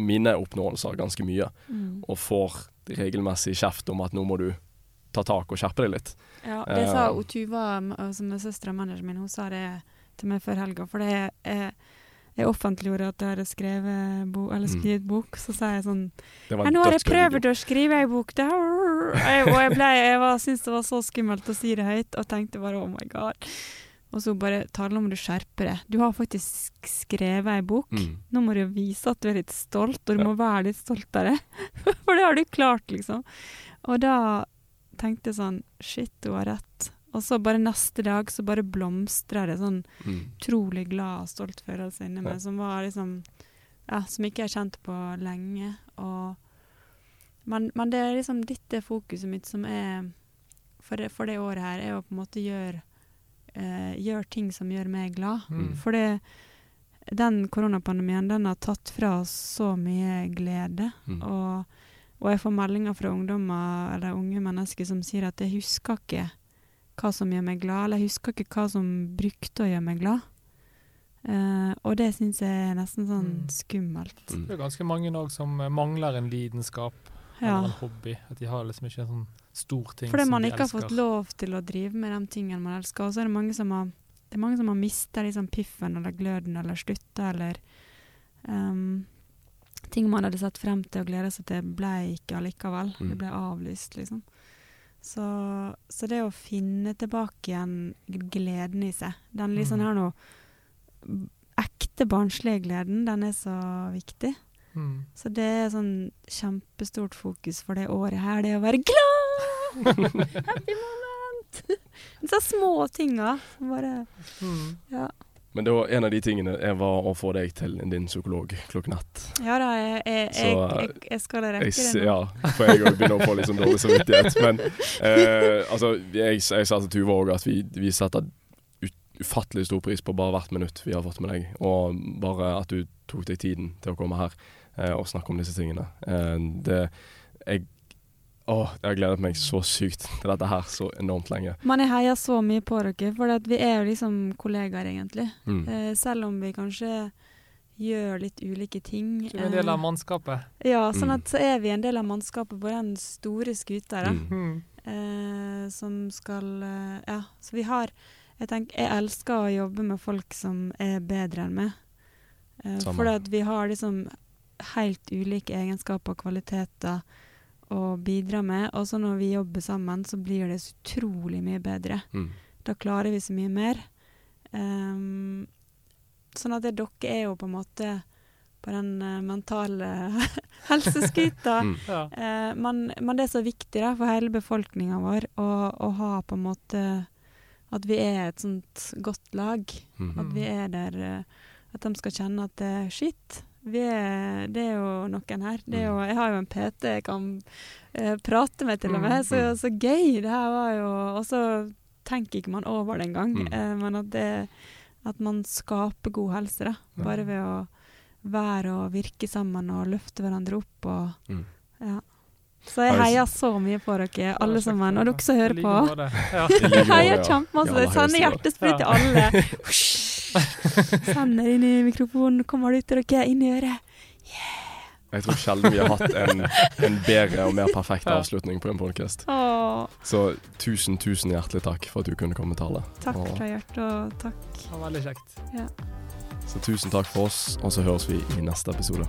mine oppnåelser ganske mye, Mm. og får regelmessig kjeft om at nå må du ta tak og skjerpe deg litt. Ja, det sa uh, hun Tuva, uh, som er søstera manageren min, hun sa det til meg før helga. For det er jeg offentliggjorde at jeg hadde skrevet bo, eller Mm. skrevet bok, så sa jeg sånn «Ja, Nå har jeg prøvd å skrive ei bok, det her. Og jeg, ble, jeg var, syntes det var så skummelt å si det høyt, og tenkte bare oh my god. Og så bare tale om du skjerper deg. Du har faktisk skrevet ei bok. Mm. Nå må du vise at du er litt stolt, og du Ja. må være litt stoltere. For det har du klart, liksom. Og da tenkte sånn Shit, hun har rett. Og så bare neste dag så bare blomstrer det sånn Mm. glad og stolt følelse inni meg, Ja. som var liksom Ja, som ikke jeg har kjent på lenge. Og men, men det er liksom litt det fokuset mitt som er for det, for det året her, er å på en måte gjøre eh, gjør ting som gjør meg glad. Mm. For det, den koronapandemien den har tatt fra oss så mye glede. Mm. Og, og jeg får meldinger fra ungdommer eller unge mennesker som sier at jeg husker ikke hva som gjør meg glad, eller jeg husker ikke hva som brukte å gjøre meg glad. Uh, og det syns jeg er nesten sånn Mm. skummelt. Mm. Det er ganske mange òg som eh, mangler en lidenskap Ja. eller en hobby. At de har liksom ikke en sånn stor ting Fordi som man ikke har fått lov til å drive med de tingene man elsker. Og så er det mange som har det er mange som har mista liksom piffen eller gløden eller slutta eller ehm, Ting man hadde sett frem til og gleda seg til, ble ikke allikevel. Mm. Det ble avlyst, liksom. Så, så det å finne tilbake igjen gleden i seg, den litt sånn Mm. her nå ekte barnslige gleden, den er så viktig. Mm. Så det er sånn kjempestort fokus for det året her, det å være glad! Happy moment! Så små tinga. Bare Mm. Ja. Men det var en av de tingene var å få deg til din psykolog klokken ett. Ja da, jeg, jeg, Så, jeg, jeg, jeg skal rekke det nå. ja, for jeg òg begynner å få litt sånn dårlig samvittighet. Men eh, altså, jeg, jeg sa til Tuva òg at vi, vi setter ufattelig stor pris på bare hvert minutt vi har fått med deg, og bare at du tok deg tiden til å komme her eh, og snakke om disse tingene. Eh, det jeg, Åh, jeg har gledet meg så sykt til dette her så enormt lenge. Men jeg heier så mye på dere, for vi er jo liksom kollegaer, egentlig. Mm. Eh, selv om vi kanskje gjør litt ulike ting. Du er en del av eh, mannskapet. Ja, sånn Mm. at så er vi en del av mannskapet på den store skuta, da. Mm. Mm. eh, som skal eh, Ja, så vi har Jeg tenker, jeg elsker å jobbe med folk som er bedre enn meg. Eh, for vi har liksom helt ulike egenskaper og kvaliteter å bidra med. Og så når vi jobber sammen, så blir det så utrolig mye bedre. Mm. Da klarer vi så mye mer. Um, sånn at det, dere er jo på en måte på den uh, mentale helseskuta. Mm. Ja. Eh, men, men det er så viktig da, for hele befolkninga vår å, å ha på en måte At vi er et sånt godt lag. Mm. At vi er der uh, At de skal kjenne at det er shit, vi er, det er jo noen her. Det er jo, jeg har jo en PT jeg kan eh, prate med, til og med. Så, Mm. så gøy! Det her var jo Og så tenker ikke man over det engang. Mm. Eh, men at, det, at man skaper god helse, da. Bare ved å være og virke sammen og løfte hverandre opp og Mm. Ja. Så jeg heier så mye på dere alle sammen, og dere som hører på. Jeg heier kjempemasse. Jeg sender hjertesprut til Ja. Sender inn i mikrofonen, kommer det ut til dere, inn i øret. Jeg tror sjelden vi har hatt en, en bedre og mer perfekt avslutning på en podcast. Så tusen, tusen hjertelig takk for at du kunne komme og tale. takk fra hjertet, og takk. Det var veldig kjekt. så tusen takk for oss, og så høres vi i neste episode.